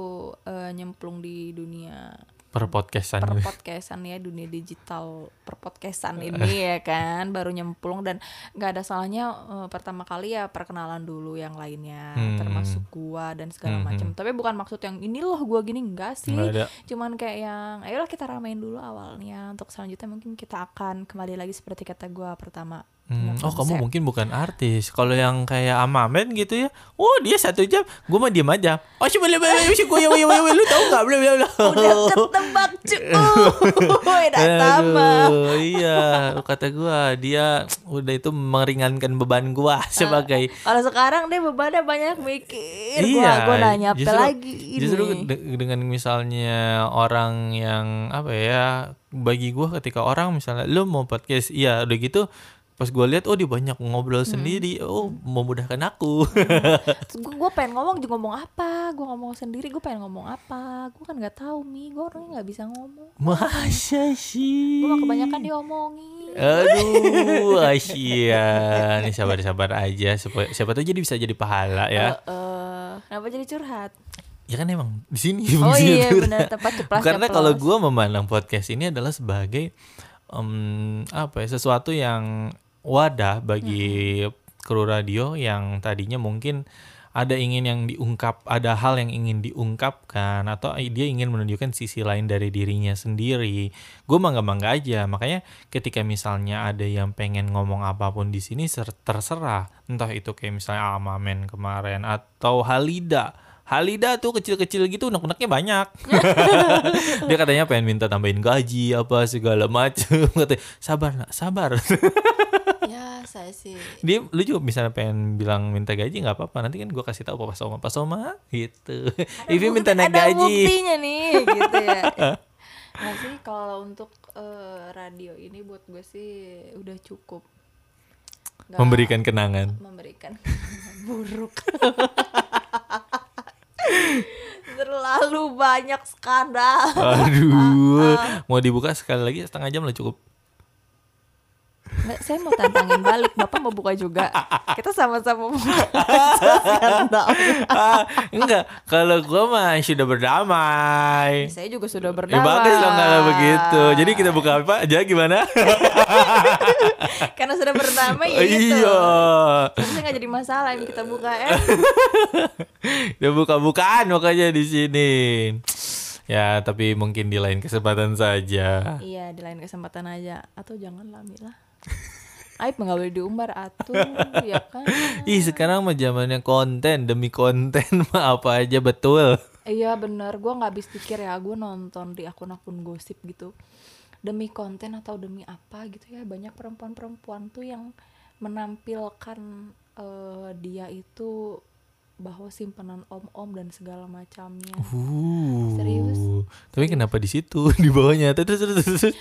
eh, nyemplung di dunia Per podcastan. per podcastan ya dunia digital per podcastan ini ya kan baru nyemplung dan nggak ada salahnya eh, pertama kali ya perkenalan dulu yang lainnya Hmm. termasuk gua dan segala Hmm, macam tapi bukan maksud yang ini loh gua gini. Enggak sih. Cuman kayak yang ayolah kita ramein dulu awalnya. Untuk selanjutnya mungkin kita akan kembali lagi seperti kata gua pertama Hmm, oh kamu mungkin bukan artis. Kalau yang kayak Amamen gitu ya, oh dia satu jam, gue mah diam aja. Oh sih boleh boleh sih gue lu tahu nggak boleh boleh. udah ketebak cuy Aduh, iya, kata gua dia udah itu meringankan beban gua sebagai kalau sekarang deh bebannya banyak mikir iya. gua nanya apa justru- lagi ini Justru de- dengan misalnya orang yang apa ya, bagi gua ketika orang misalnya lu mau podcast, iya udah gitu pas gua lihat oh dia banyak ngobrol Hmm. sendiri, oh memudahkan aku. Gua, gua pengen ngomong juga ngomong apa gua ngomong sendiri gua pengen ngomong apa gua kan nggak tahu mi gua orangnya nggak bisa ngomong Masa sih? gua mah kebanyakan diomongin Aduh, Asia. Nih sabar-sabar aja. Siapa, siapa tahu jadi bisa jadi pahala ya. Eh, eh, kenapa jadi curhat Ya kan emang di sini. oh iya tuh. benar tempat ceplas Karena kalau gua memandang podcast ini adalah sebagai em, apa ya sesuatu yang wadah bagi kru radio yang tadinya mungkin ada ingin yang diungkap, ada hal yang ingin diungkapkan atau dia ingin menunjukkan sisi lain dari dirinya sendiri. Gue bangga-bangga aja. Makanya ketika misalnya ada yang pengen ngomong apa pun di sini ser- terserah. Entah itu kayak misalnya Amamen kemarin atau Halida. Halida tuh kecil-kecil gitu unek-uneknya banyak. dia katanya pengen minta tambahin gaji apa segala macam. Katanya sabar nak, sabar. ya saya sih. Dia lu juga misalnya pengen bilang minta gaji nggak apa-apa. Nanti kan gue kasih tahu Pak Soma. Pak Soma gitu. Ivi minta naik ada gaji. buktinya nih gitu ya. Nggak sih kalau untuk eh, radio ini buat gue sih udah cukup. Nggak memberikan kenangan. Memberikan buruk. Terlalu banyak skandal. Aduh. Mau dibuka sekali lagi setengah jam lah cukup saya mau tantangin balik bapak mau buka juga kita sama-sama buka enggak kalau gue mah sudah berdamai saya juga sudah ya berdamai bagus dong kalau begitu jadi kita buka apa aja gimana karena sudah berdamai ya gitu. Iya. Harusnya nggak jadi masalah yang kita buka ya. Udah buka-bukaan makanya di sini. Ya, tapi mungkin di lain kesempatan saja. iya, di lain kesempatan aja atau jangan lah Mila. Aib nggak boleh diumbar atuh, ya kan? Ih, sekarang mah zamannya konten demi konten mah apa aja betul. Iya bener, gue nggak habis pikir ya, gue nonton di akun-akun gosip gitu demi konten atau demi apa gitu ya banyak perempuan-perempuan tuh yang menampilkan eh, dia itu bahwa simpanan om-om dan segala macamnya. Uh. Serius? Tapi kenapa di situ di bawahnya? Terus terus terus.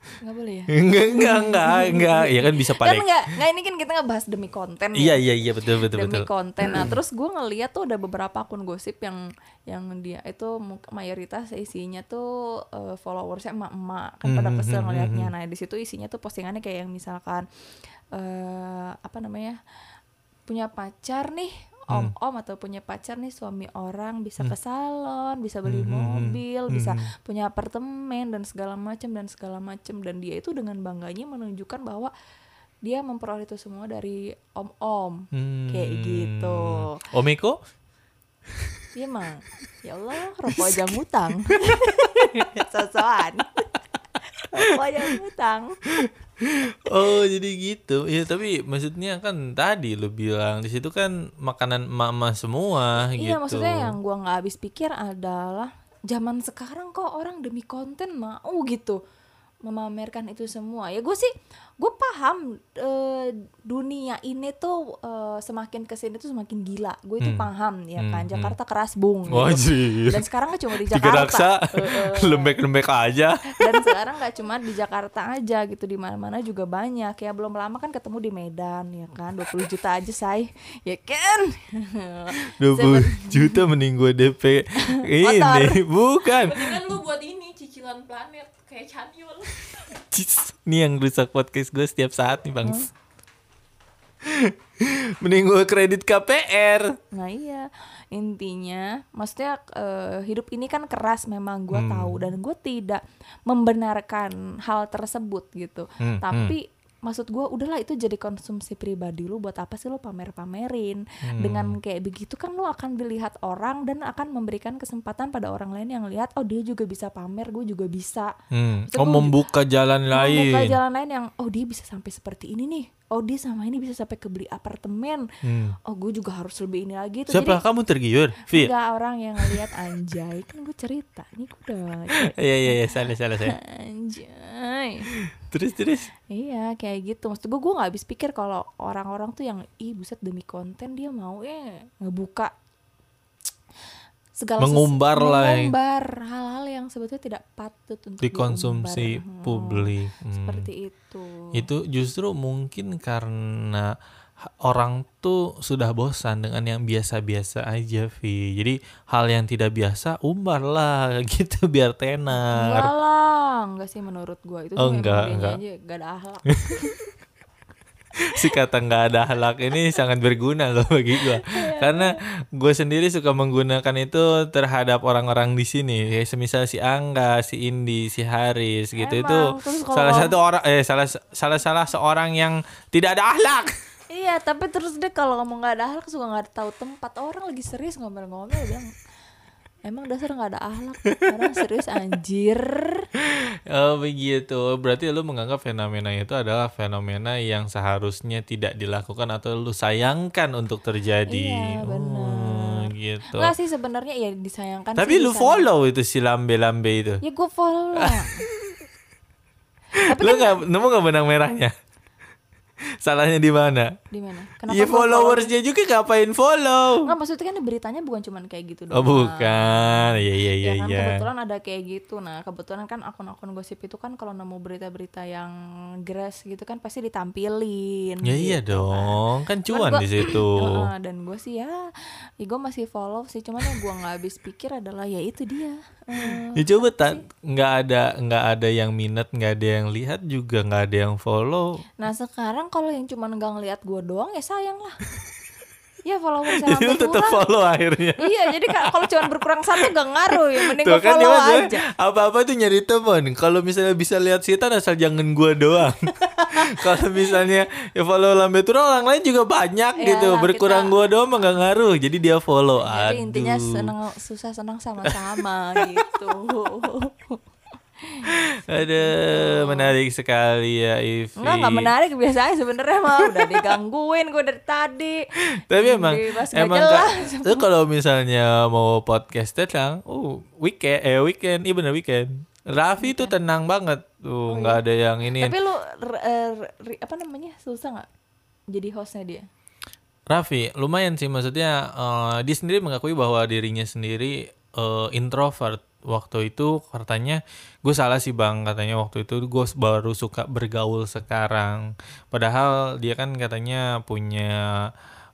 Terus. Nggak boleh ya? Enggak enggak enggak enggak. Ya kan bisa Kan paling. nggak, nggak ini kan kita ngebahas demi konten. ya. Iya iya iya betul betul demi betul. konten. Nah, terus gue ngeliat tuh ada beberapa akun gosip yang yang dia itu mayoritas isinya tuh eh, followersnya emak-emak kan pada kesel ngeliatnya. Nah di situ isinya tuh postingannya kayak yang misalkan eh apa namanya punya pacar nih Hmm. om-om atau punya pacar nih suami orang bisa ke salon, bisa beli mobil, bisa hmm. punya apartemen dan segala macam dan segala macam dan dia itu dengan bangganya menunjukkan bahwa dia memperoleh itu semua dari om-om kayak Hmm. gitu. Omeko? Iya mah, ya Allah rokok aja ngutang, sosokan. rokok aja ngutang. Oh jadi gitu. Ya tapi maksudnya kan tadi lu bilang di situ kan makanan mama semua gitu. Iya maksudnya yang gua nggak habis pikir adalah zaman sekarang kok orang demi konten mau gitu memamerkan itu semua. Ya gue sih gue paham eh, dunia ini tuh eh, semakin ke sini tuh semakin gila. Gue itu Hmm. paham ya kan. Hmm, Jakarta keras bung gitu. Wajib. dan sekarang gak cuma di Jakarta. Eh, lembek-lembek aja. dan sekarang nggak cuma di Jakarta aja gitu. Di mana-mana juga banyak. Ya belum lama kan ketemu di Medan ya kan. 20 juta aja say. Ya kan? 20 juta mending gue DP ini bukan. Mendingan lu buat ini cicilan planet Cis, ini yang rusak podcast gue setiap saat nih bang mending gue kredit KPR Nah iya. Intinya maksudnya eh, hidup ini kan keras memang gue Hmm. tahu. Dan gue tidak membenarkan hal tersebut gitu. Hmm, Tapi maksud gue udahlah itu jadi konsumsi pribadi lu buat apa sih lu pamer-pamerin? Hmm. dengan kayak begitu kan lu akan dilihat orang dan akan memberikan kesempatan pada orang lain yang lihat oh dia juga bisa pamer gue juga bisa. Hmm. Maksud oh gua membuka jalan lain. membuka jalan lain yang oh dia bisa sampai seperti ini nih oh dia sama ini bisa sampai kebeli apartemen. Hmm. oh gue juga harus lebih ini lagi tuh. Siapa? Jadi kamu tergiur? Vi enggak orang yang ngeliat anjay. Kan gue cerita. Ini gue udah iya iya iya. Salah salah saya anjay. Terus terus? Iya kayak gitu. Maksud gue gue nggak habis pikir kalau orang-orang tuh yang ih buset demi konten dia mau eh ngebuka segala sesu- Mengumbar lah mengumbar hal-hal yang sebetulnya tidak patut untuk dikonsumsi diumbar. Hmm, publik. Hmm. seperti itu. Itu justru mungkin karena orang tuh sudah bosan dengan yang biasa-biasa aja Vi. Jadi hal yang tidak biasa umbar lah gitu biar enggak tenar lah enggak sih menurut gue itu Oh, enggak, enggak. aja gak ada akhlak si kata nggak ada halak ini sangat berguna loh bagi gua karena gue sendiri suka menggunakan itu terhadap orang-orang di sini. Kayak semisal si Angga si Indi si Haris gitu. Itu Emang, kalau- salah satu orang eh salah salah salah seorang yang tidak ada akhlak Iya, tapi terus deh kalau ngomong gak ada akhlak suka gak tahu tempat. Orang lagi serius ngomel-ngomel bilang emang dasar gak ada akhlak orang serius anjir Oh begitu. Berarti lu menganggap fenomena itu adalah fenomena yang seharusnya tidak dilakukan atau lu sayangkan untuk terjadi. Iya, benar. Oh, gitu. Enggak sih sebenarnya ya disayangkan Tapi sih lu disayang- follow itu si lambe-lambe itu. ya gue follow lah lu nggak nemu nggak benang merahnya? Salahnya di mana? Di mana kenapa Iya gua follow? followersnya juga ngapain follow? Enggak maksudnya kan beritanya bukan cuman kayak gitu Oh doang. bukan, iya iya iya ya kan iya. kebetulan ada kayak gitu nah kebetulan kan akun-akun gosip itu kan kalau nemu berita-berita yang grass gitu kan pasti ditampilin Ya iya gitu kan. dong, kan Cuman cuan di situ. Dan gue sih ya, ya gue masih follow sih cuman yang gue nggak habis pikir adalah ya itu dia Eh, Ya coba tak nggak ada nggak ada yang minat nggak ada yang lihat juga nggak ada yang follow nah sekarang kalau yang cuma nggak ngeliat gue doang ya sayang lah ya followersnya Jadi lu hampir tetap kurang follow akhirnya. iya jadi kalau cuma berkurang satu gak ngaruh ya mending Tuh gue kan follow maksudnya aja apa-apa tuh nyari teman. Kalau misalnya bisa lihat setan asal jangan gua doang. Kalau misalnya ya follow lambe turun orang lain juga banyak Ya gitu. Berkurang kita- gua doang mah gak ngaruh. Jadi dia follow. jadi intinya Aduh. seneng susah senang sama-sama gitu Aduh, menarik sekali ya Ivi. Enggak, enggak menarik biasa aja sebenarnya mah udah digangguin gue dari tadi. Tapi emang emang jelas. Kalau misalnya mau podcast tenang, oh weekend eh weekend, iya bener weekend. Raffi tuh tenang banget tuh, nggak ada yang ini. Oh, iya. Tapi lu apa namanya? Susah nggak jadi hostnya dia? Raffi lumayan sih maksudnya eh, dia sendiri mengakui bahwa dirinya sendiri eh, introvert waktu itu katanya gue salah sih bang katanya waktu itu. Gue baru suka bergaul sekarang. Padahal dia kan katanya punya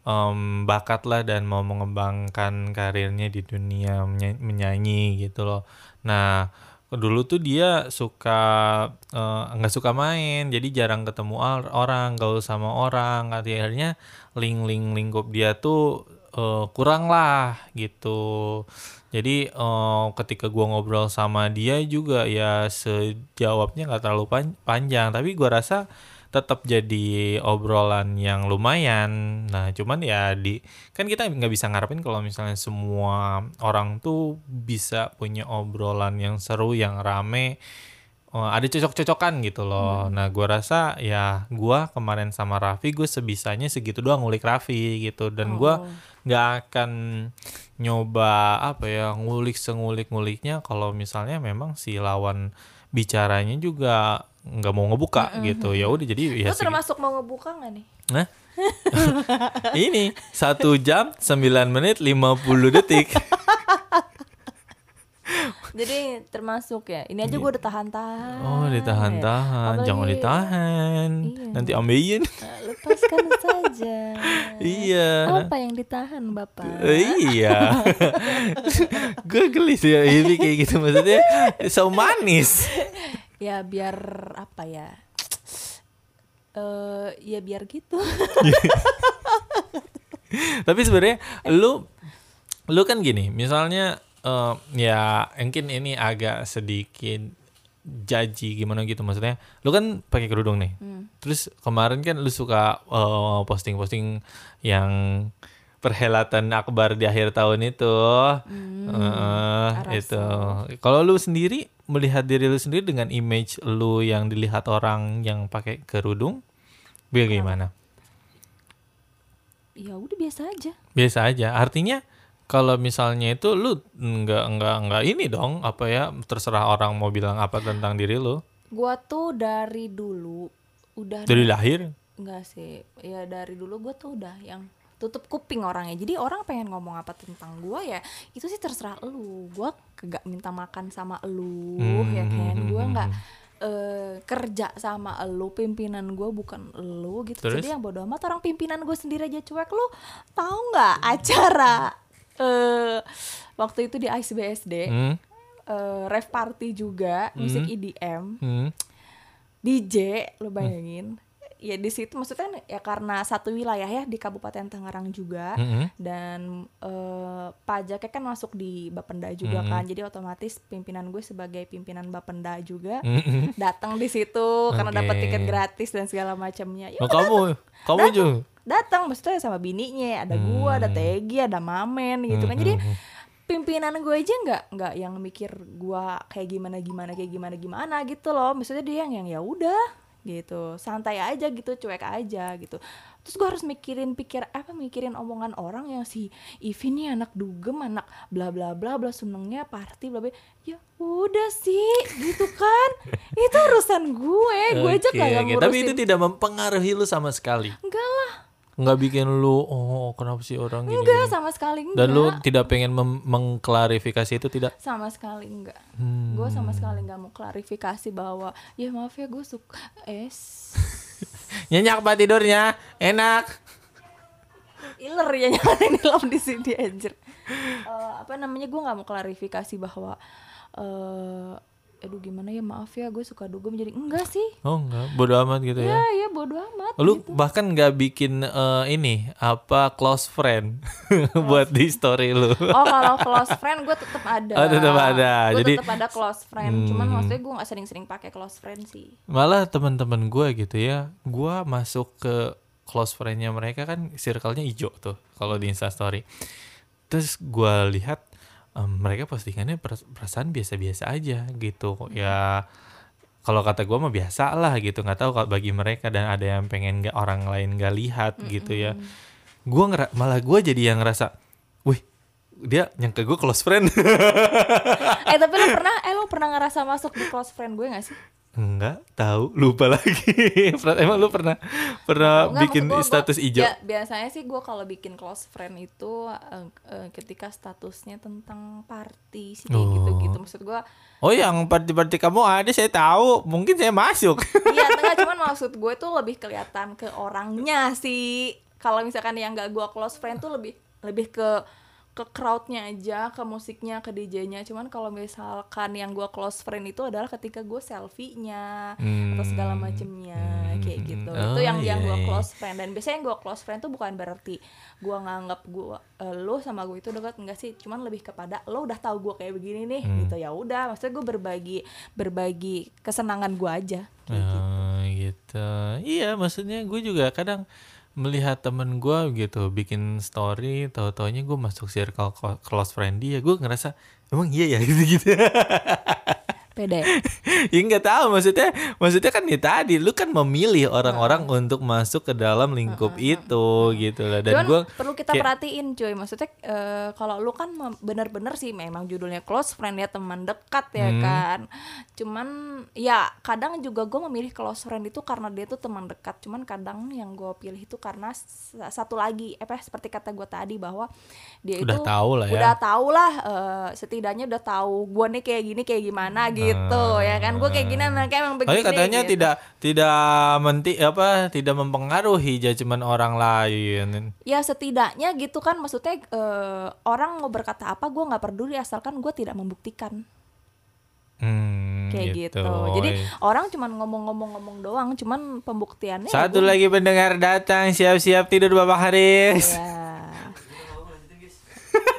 em, bakat lah dan mau mengembangkan karirnya di dunia menya- menyanyi gitu loh. Nah dulu tuh dia suka eh, nggak suka main. Jadi jarang ketemu or- orang gaul sama orang. Akhirnya link link lingkup dia tuh eh, kurang lah gitu jadi eh, ketika gua ngobrol sama dia juga ya sejawabnya nggak terlalu pan- panjang tapi gua rasa tetap jadi obrolan yang lumayan. Nah, cuman ya di kan kita nggak bisa ngarepin kalau misalnya semua orang tuh bisa punya obrolan yang seru, yang rame, eh, ada cocok-cocokan gitu loh. Nah, gua rasa ya gua kemarin sama Raffi gue sebisanya segitu doang ngulik Raffi gitu dan gua nggak akan nyoba apa ya ngulik sengulik nguliknya kalau misalnya memang si lawan bicaranya juga nggak mau ngebuka gitu ya udah jadi ya Lu termasuk mau ngebuka nggak nih? Nah, ini satu jam 9 menit 50 detik. Jadi termasuk ya. Ini aja gue udah tahan-tahan. Oh, ditahan-tahan, Apalagi- jangan ditahan. Iya. Nanti ambeien. Eh, Lepaskan saja. iya. Apa yang ditahan, Bapak? Eh, iya. Gue gelis ya ini kayak gitu maksudnya so manis. Ya biar apa ya? Eh, ya biar gitu. Tapi sebenarnya lu lu kan gini, misalnya eh, ya mungkin ini agak sedikit jaji gimana gitu maksudnya. Lu kan pakai kerudung nih. Terus kemarin kan lu suka eh, posting-posting yang perhelatan akbar di akhir tahun itu. Eh, itu. Kalau lu sendiri melihat diri lu sendiri dengan image lu yang dilihat orang yang pakai kerudung, bagaimana? ya udah biasa aja. biasa aja artinya kalau misalnya itu lu nggak nggak nggak ini dong apa ya terserah orang mau bilang apa tentang diri lu Gua tuh dari dulu udah dari lahir enggak sih. Ya dari dulu gua tuh udah yang tutup kuping orangnya. Jadi orang pengen ngomong apa tentang gua ya itu sih terserah lu. Gua kagak minta makan sama lu ya kan. Gua nggak eh, kerja sama lu pimpinan gua bukan lu gitu. Terus? Jadi yang bodo amat orang pimpinan gue sendiri aja cuek lu tahu nggak acara eh waktu itu di ICBSD hmm, eh, rave party juga musik EDM hmm, DJ lo bayangin ya di situ maksudnya ya karena satu wilayah ya di Kabupaten Tangerang juga. Hmm, dan eh, pajaknya kan masuk di Bapenda juga kan. Jadi otomatis pimpinan gue sebagai pimpinan Bapenda juga hmm. datang di situ karena dapat tiket gratis dan segala macamnya. Ya Oh, kamu kamu juga? Datang maksudnya sama bininya ada gua ada Tegi ada Mamen gitu kan. Jadi pimpinan gue aja nggak nggak yang mikir gua kayak gimana gimana kayak gimana gimana gitu loh. Maksudnya dia yang yang ya udah gitu. Santai aja gitu cuek aja gitu. Terus gua harus mikirin pikir apa mikirin omongan orang yang si Ivi nih anak dugem anak bla bla bla bla senengnya party bla bla. Ya udah sih gitu kan. Itu urusan gue. Gue aja kagak oke. ngurusin tapi itu tidak mempengaruhi lu sama sekali. Enggak lah nggak bikin lu oh kenapa sih orang gini, enggak gini? sama sekali enggak dan lu tidak pengen mengklarifikasi itu tidak? Sama sekali enggak. Hmm. gue sama sekali nggak mau klarifikasi bahwa ya maaf ya gue suka es. Nyenyak pak tidurnya? Enak. Iler ya nyalain film di sini anjir. Eh, apa namanya gue nggak mau klarifikasi bahwa eh aduh gimana ya maaf ya gue suka dugem jadi enggak sih Oh enggak, bodo amat gitu ya. ya ya bodo amat Lu gitu. bahkan nggak bikin eh, ini apa close friend buat di story lu. Oh kalau close friend gue tetap ada. Oh, tetep ada. Gue Jadi- tetap ada close friend. Cuman Hmm. maksudnya gue nggak sering-sering pakai close friend sih. Malah teman-teman gue gitu ya, gue masuk ke close friendnya mereka kan circle-nya hijau tuh kalau di Insta Story. Terus gue lihat em, mereka postingannya per- perasaan biasa-biasa aja gitu. Ya kalau kata gue mah biasa lah gitu. Nggak tahu kalau bagi mereka dan ada yang pengen nggak orang lain nggak lihat gitu ya. Gue ngera- malah gue jadi yang ngerasa, wih dia nyangka gue close friend. eh tapi lo pernah, eh lo pernah ngerasa masuk di close friend gue gak sih? Enggak tahu, lupa lagi. Emang lu pernah pernah Enggak, bikin gua- status hijau? Ya, biasanya sih gue kalau bikin close friend itu eh, eh, ketika statusnya tentang party sih Oh. gitu-gitu. Maksud gue, Oh, yang party-party kamu ada saya tahu. Mungkin saya masuk. iya enggak cuman maksud gue tuh lebih kelihatan ke orangnya sih. Kalau misalkan yang gak gue close friend tuh lebih lebih ke ke crowdnya aja, ke musiknya, ke DJ-nya. Cuman kalau misalkan yang gue close friend itu adalah ketika gue selfie-nya atau segala macemnya kayak gitu. Oh, itu yang yang iya, gue iya. close friend. Dan biasanya yang gue close friend tuh bukan berarti gue nganggap gue eh, lo sama gue itu dekat enggak sih. Cuman lebih kepada lo udah tahu gue kayak begini nih Hmm. gitu ya udah. Maksudnya gue berbagi berbagi kesenangan gue aja. Kayak gitu. Oh, gitu. Iya, maksudnya gue juga kadang melihat temen gue gitu bikin story, tahu-taunya gue masuk circle close friend dia, gue ngerasa emang iya ya gitu-gitu. Pede. ya nggak tahu maksudnya maksudnya kan ya tadi lu kan memilih orang-orang untuk masuk ke dalam lingkup itu gitu lah dan gue perlu kita perhatiin cuy. Maksudnya eh, kalau lu kan bener-bener sih memang judulnya close friend ya teman dekat ya Hmm. kan. Cuman ya kadang juga gue memilih close friend itu karena dia tuh teman dekat. Cuman kadang yang gue pilih itu karena satu lagi apa seperti kata gue tadi bahwa dia Udah itu tahu lah ya. udah tahu lah eh, setidaknya udah tahu gue nih kayak gini kayak gimana gitu ya kan gue kayak gini anaknya emang begini Tapi katanya gitu. tidak tidak menti apa tidak mempengaruhi judgement orang lain. ya setidaknya gitu kan maksudnya eh, orang mau berkata apa gue nggak peduli asalkan gue tidak membuktikan Hmm, kayak gitu, jadi orang cuman ngomong-ngomong-ngomong doang cuman pembuktiannya ya satu gua- lagi pendengar datang siap-siap tidur Bapak Haris. ya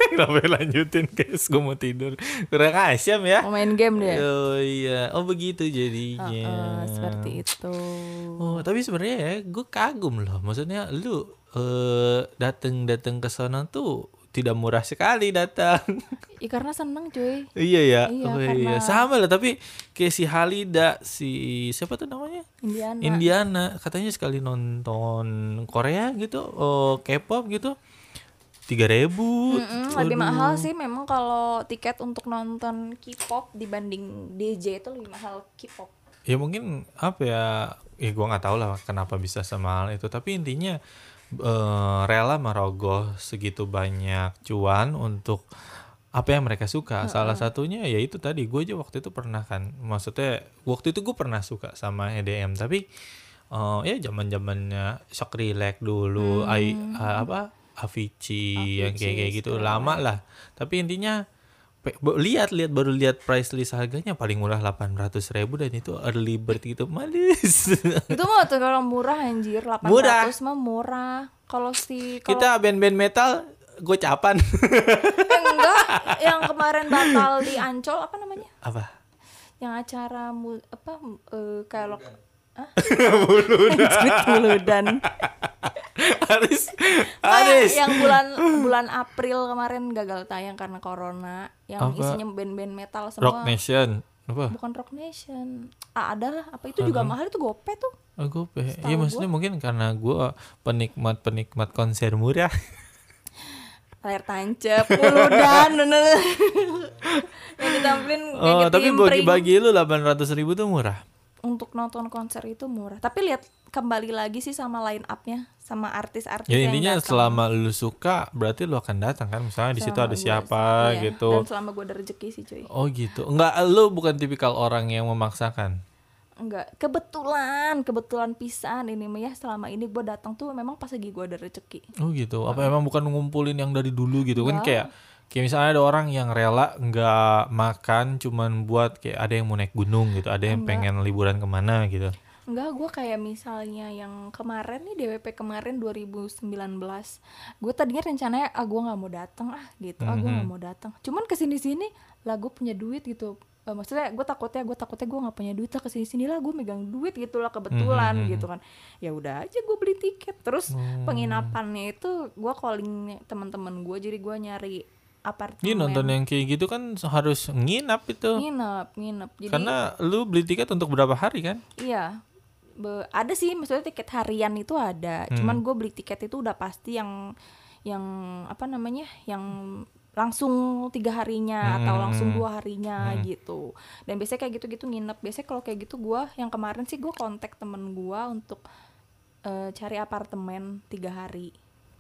Kenapa lanjutin guys? Gue mau tidur. Kurang asyam ya. mau main game dia Oh iya, oh begitu jadinya. Eh, seperti itu Oh, tapi sebenarnya ya, gue kagum loh. Maksudnya lu eh dateng dateng ke sana tuh tidak murah sekali datang. ya karena seneng cuy iya ya. Iya, oh karena- iya, sama lah. Tapi kayak si Halida, si siapa tuh namanya? Indiana Indiana katanya sekali nonton Korea gitu, oh K-pop gitu, tiga ribu. Mm-mm, lebih mahal sih memang kalau tiket untuk nonton K-pop dibanding DJ itu lebih mahal K-pop Ya mungkin apa ya? Ya gua nggak tahu lah kenapa bisa semahal itu. Tapi intinya eh, rela merogoh segitu banyak cuan untuk apa yang mereka suka. Salah satunya ya itu tadi gue aja waktu itu pernah kan. Maksudnya waktu itu gue pernah suka sama EDM tapi eh, ya zaman zamannya shock relax dulu, ai a- apa Avicii yang kayak kayak gitu lama lah. Tapi intinya lihat lihat baru lihat price list harganya paling murah 800 ribu dan itu early bird gitu malis. itu mah tuh kalau murah anjir 800 Murah. mah murah kalau si kalau Kita band-band metal gocapan. Eh, enggak yang kemarin batal di Ancol apa namanya apa? yang acara mu, apa eh, kayak lo Hah? Muludan. Haris, Ah, Haris. yang bulan bulan April kemarin gagal tayang karena corona yang Apa? isinya band-band metal Rock semua Nation. Apa? bukan Rock Nation ah, ada lah apa itu juga mahal itu gope tuh Oh, Setahu Iya maksudnya mungkin karena gue penikmat penikmat konser murah. layar tancap Muludan bener yang ditampilin Oh tapi bagi impring. bagi lu 800 ribu tuh murah. Untuk nonton konser itu murah tapi lihat kembali lagi sih sama line upnya sama artis-artis Ya yang intinya datang. selama lu suka berarti lu akan datang kan misalnya di situ ada siapa iya, gitu. dan selama gue ada rezeki sih cuy Oh gitu. Enggak lu bukan tipikal orang yang memaksakan. enggak kebetulan kebetulan pisan ini mah ya selama ini gue datang tuh memang pas lagi gue ada rezeki Oh gitu. Apa emang bukan ngumpulin yang dari dulu gitu kan kayak Kayak misalnya ada orang yang rela nggak makan cuman buat kayak ada yang mau naik gunung gitu, ada yang pengen liburan ke mana gitu. Enggak, gue kayak misalnya yang kemarin nih DWP kemarin 2019 Gue tadinya rencananya, ah gue gak mau datang ah gitu. Ah gue gak mau datang Cuman ke sini-sini lah gue punya duit gitu. Eh, Maksudnya gue takutnya, gue takutnya gue gak punya duit lah ke sini-sini lah Gue megang duit gitu lah kebetulan gitu kan. Ya udah aja gue beli tiket. Terus penginapannya itu gue calling teman-teman gue Jadi gue nyari apartemen Ini nonton yang kayak gitu kan harus nginap itu. Nginep, nginep Jadi Karena lu beli tiket untuk berapa hari kan? Iya, Be- ada sih maksudnya tiket harian itu ada. Cuman gue beli tiket itu udah pasti yang yang apa namanya, yang langsung tiga harinya atau langsung dua harinya gitu. Dan biasanya kayak gitu-gitu nginep. Biasanya kalau kayak gitu gue yang kemarin sih gue kontak temen gue untuk eh, cari apartemen tiga hari.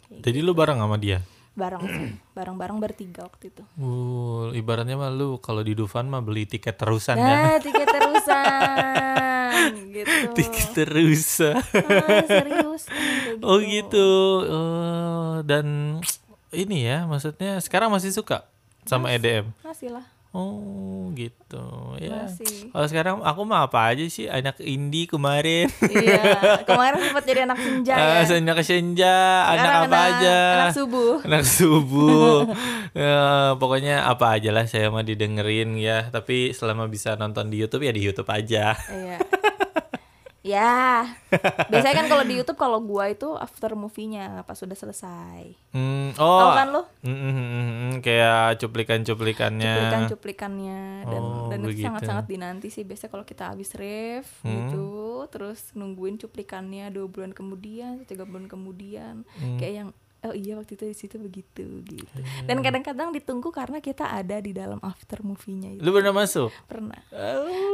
Kayak Jadi lu bareng sama dia. Bareng sih, bareng-bareng bertiga waktu itu. Uh, ibaratnya mah lu kalau di Dufan mah beli tiket terusan ya. Nah, tiket terusan gitu. Tiket terusan. Ah, serius kayak Oh gitu. Oh, dan ini ya maksudnya sekarang masih suka sama EDM. Masih lah. Oh gitu ya. Masih. Kalau sekarang aku mah apa aja sih anak indie kemarin. iya, kemarin sempat jadi anak senja Ah, ya. anak senja, anak Sekarang apa aja. Anak subuh. Anak subuh. Ya, pokoknya apa aja lah saya mah didengerin ya. Tapi selama bisa nonton di YouTube ya di YouTube aja. Iya. ya. Biasanya kan kalau di YouTube kalau gua itu after movie-nya pas sudah selesai. Hmm, oh. Tahu kan lo? Mm, mm, kayak cuplikan-cuplikannya. Cuplikan-cuplikannya dan Oh, dan itu begitu. sangat-sangat dinanti sih. Biasanya kalau kita habis ref Hmm. gitu, terus nungguin cuplikannya dua bulan kemudian, tiga bulan kemudian, Hmm. kayak yang oh iya waktu itu di situ begitu gitu. Hmm. Dan kadang-kadang ditunggu karena kita ada di dalam after movie-nya itu. Lu pernah masuk? Pernah.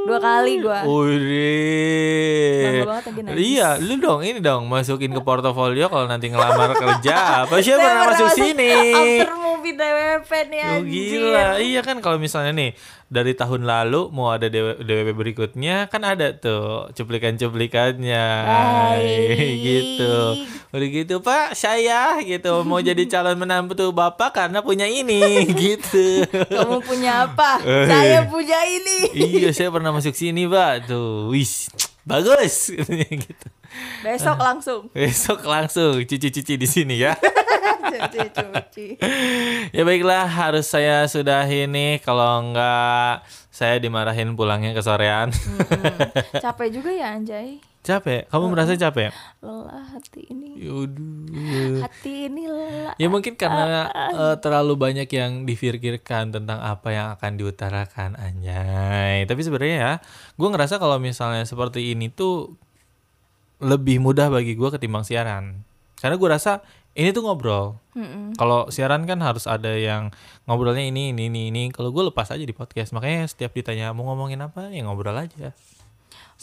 Dua kali gua. Udah. Bangga banget lagi nangis. Iya, lu dong ini dong masukin ke portofolio kalau nanti ngelamar kerja. Apa sih pernah masuk masuk sini? After movie DWP nih Oh anjir. gila, iya kan kalau misalnya nih dari tahun lalu mau ada DW DWP berikutnya kan ada tuh cuplikan-cuplikannya gitu. Udah gitu Pak, saya gitu mau jadi calon menantu Bapak karena punya ini gitu. Kamu punya apa? Eh. Saya punya ini. iya, saya pernah masuk sini, Pak. Tuh, wis. Bagus gitu. Besok langsung. Besok langsung cuci-cuci di sini ya. Cuci-cuci. ya baiklah, harus saya sudahi nih kalau enggak saya dimarahin pulangnya ke sorean. Mm-mm. Capek juga ya Anjay. Capek? Kamu merasa capek? Lelah hati ini. Yaudah. Hati ini lelah. Ya mungkin karena eh, terlalu banyak yang dipikirkan tentang apa yang akan diutarakan anjay. Tapi sebenarnya ya, gue ngerasa kalau misalnya seperti ini tuh lebih mudah bagi gue ketimbang siaran. Karena gue rasa ini tuh ngobrol. Mm-mm. Kalau siaran kan harus ada yang ngobrolnya ini ini ini ini. Kalau gue lepas aja di podcast. Makanya setiap ditanya mau ngomongin apa ya ngobrol aja.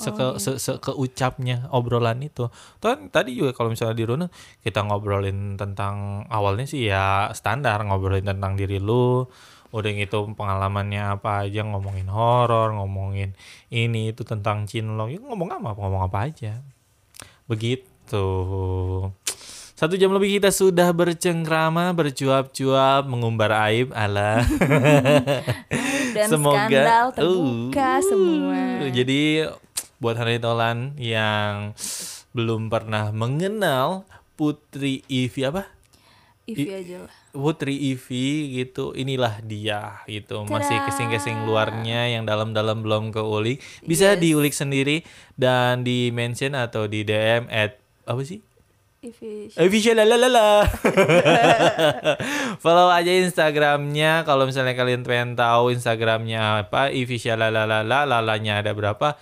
Seke, se, sekeucapnya obrolan itu. Tuh tadi juga kalau misalnya di Runa kita ngobrolin tentang awalnya sih ya standar ngobrolin tentang diri lu. Udah gitu pengalamannya apa aja ngomongin horor, ngomongin ini itu tentang cinlok. Ya ngomong apa ngomong apa aja. Begitu. Satu jam lebih kita sudah bercengkrama, bercuap-cuap, mengumbar aib ala. Dan skandal terbuka Uh, semua. Jadi buat Hari Tolan yang belum pernah mengenal Putri Ivi apa? Ivi aja lah. Putri Ivi gitu, inilah dia gitu. Masih kesing-kesing luarnya yang dalam-dalam belum keulik. Bisa diulik sendiri dan di mention atau di DM at apa sih? Ivi. Official lalalala. Follow aja Instagramnya kalau misalnya kalian pengen tahu Instagramnya apa Official lalalala lalanya ada berapa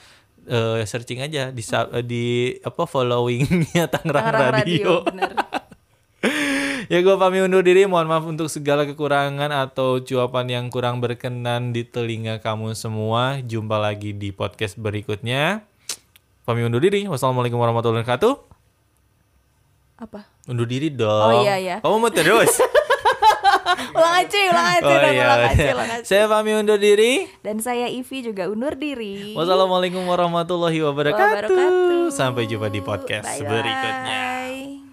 eh, searching aja di eh, di apa followingnya Tangerang, Tangerang Radio. Radio, bener. ya gue pamit undur diri mohon maaf untuk segala kekurangan atau cuapan yang kurang berkenan di telinga kamu semua jumpa lagi di podcast berikutnya pamit undur diri wassalamualaikum warahmatullahi wabarakatuh Apa? undur diri dong Oh, iya, iya. kamu mau terus Ulang aja, ulang aja, Oh iya, ulang aja, iya. ulang aja. Saya pamit undur diri. Dan saya Ivi juga undur diri. Wassalamualaikum warahmatullahi wabarakatuh. Wabarakatuh. Sampai jumpa di podcast Bye-bye. berikutnya.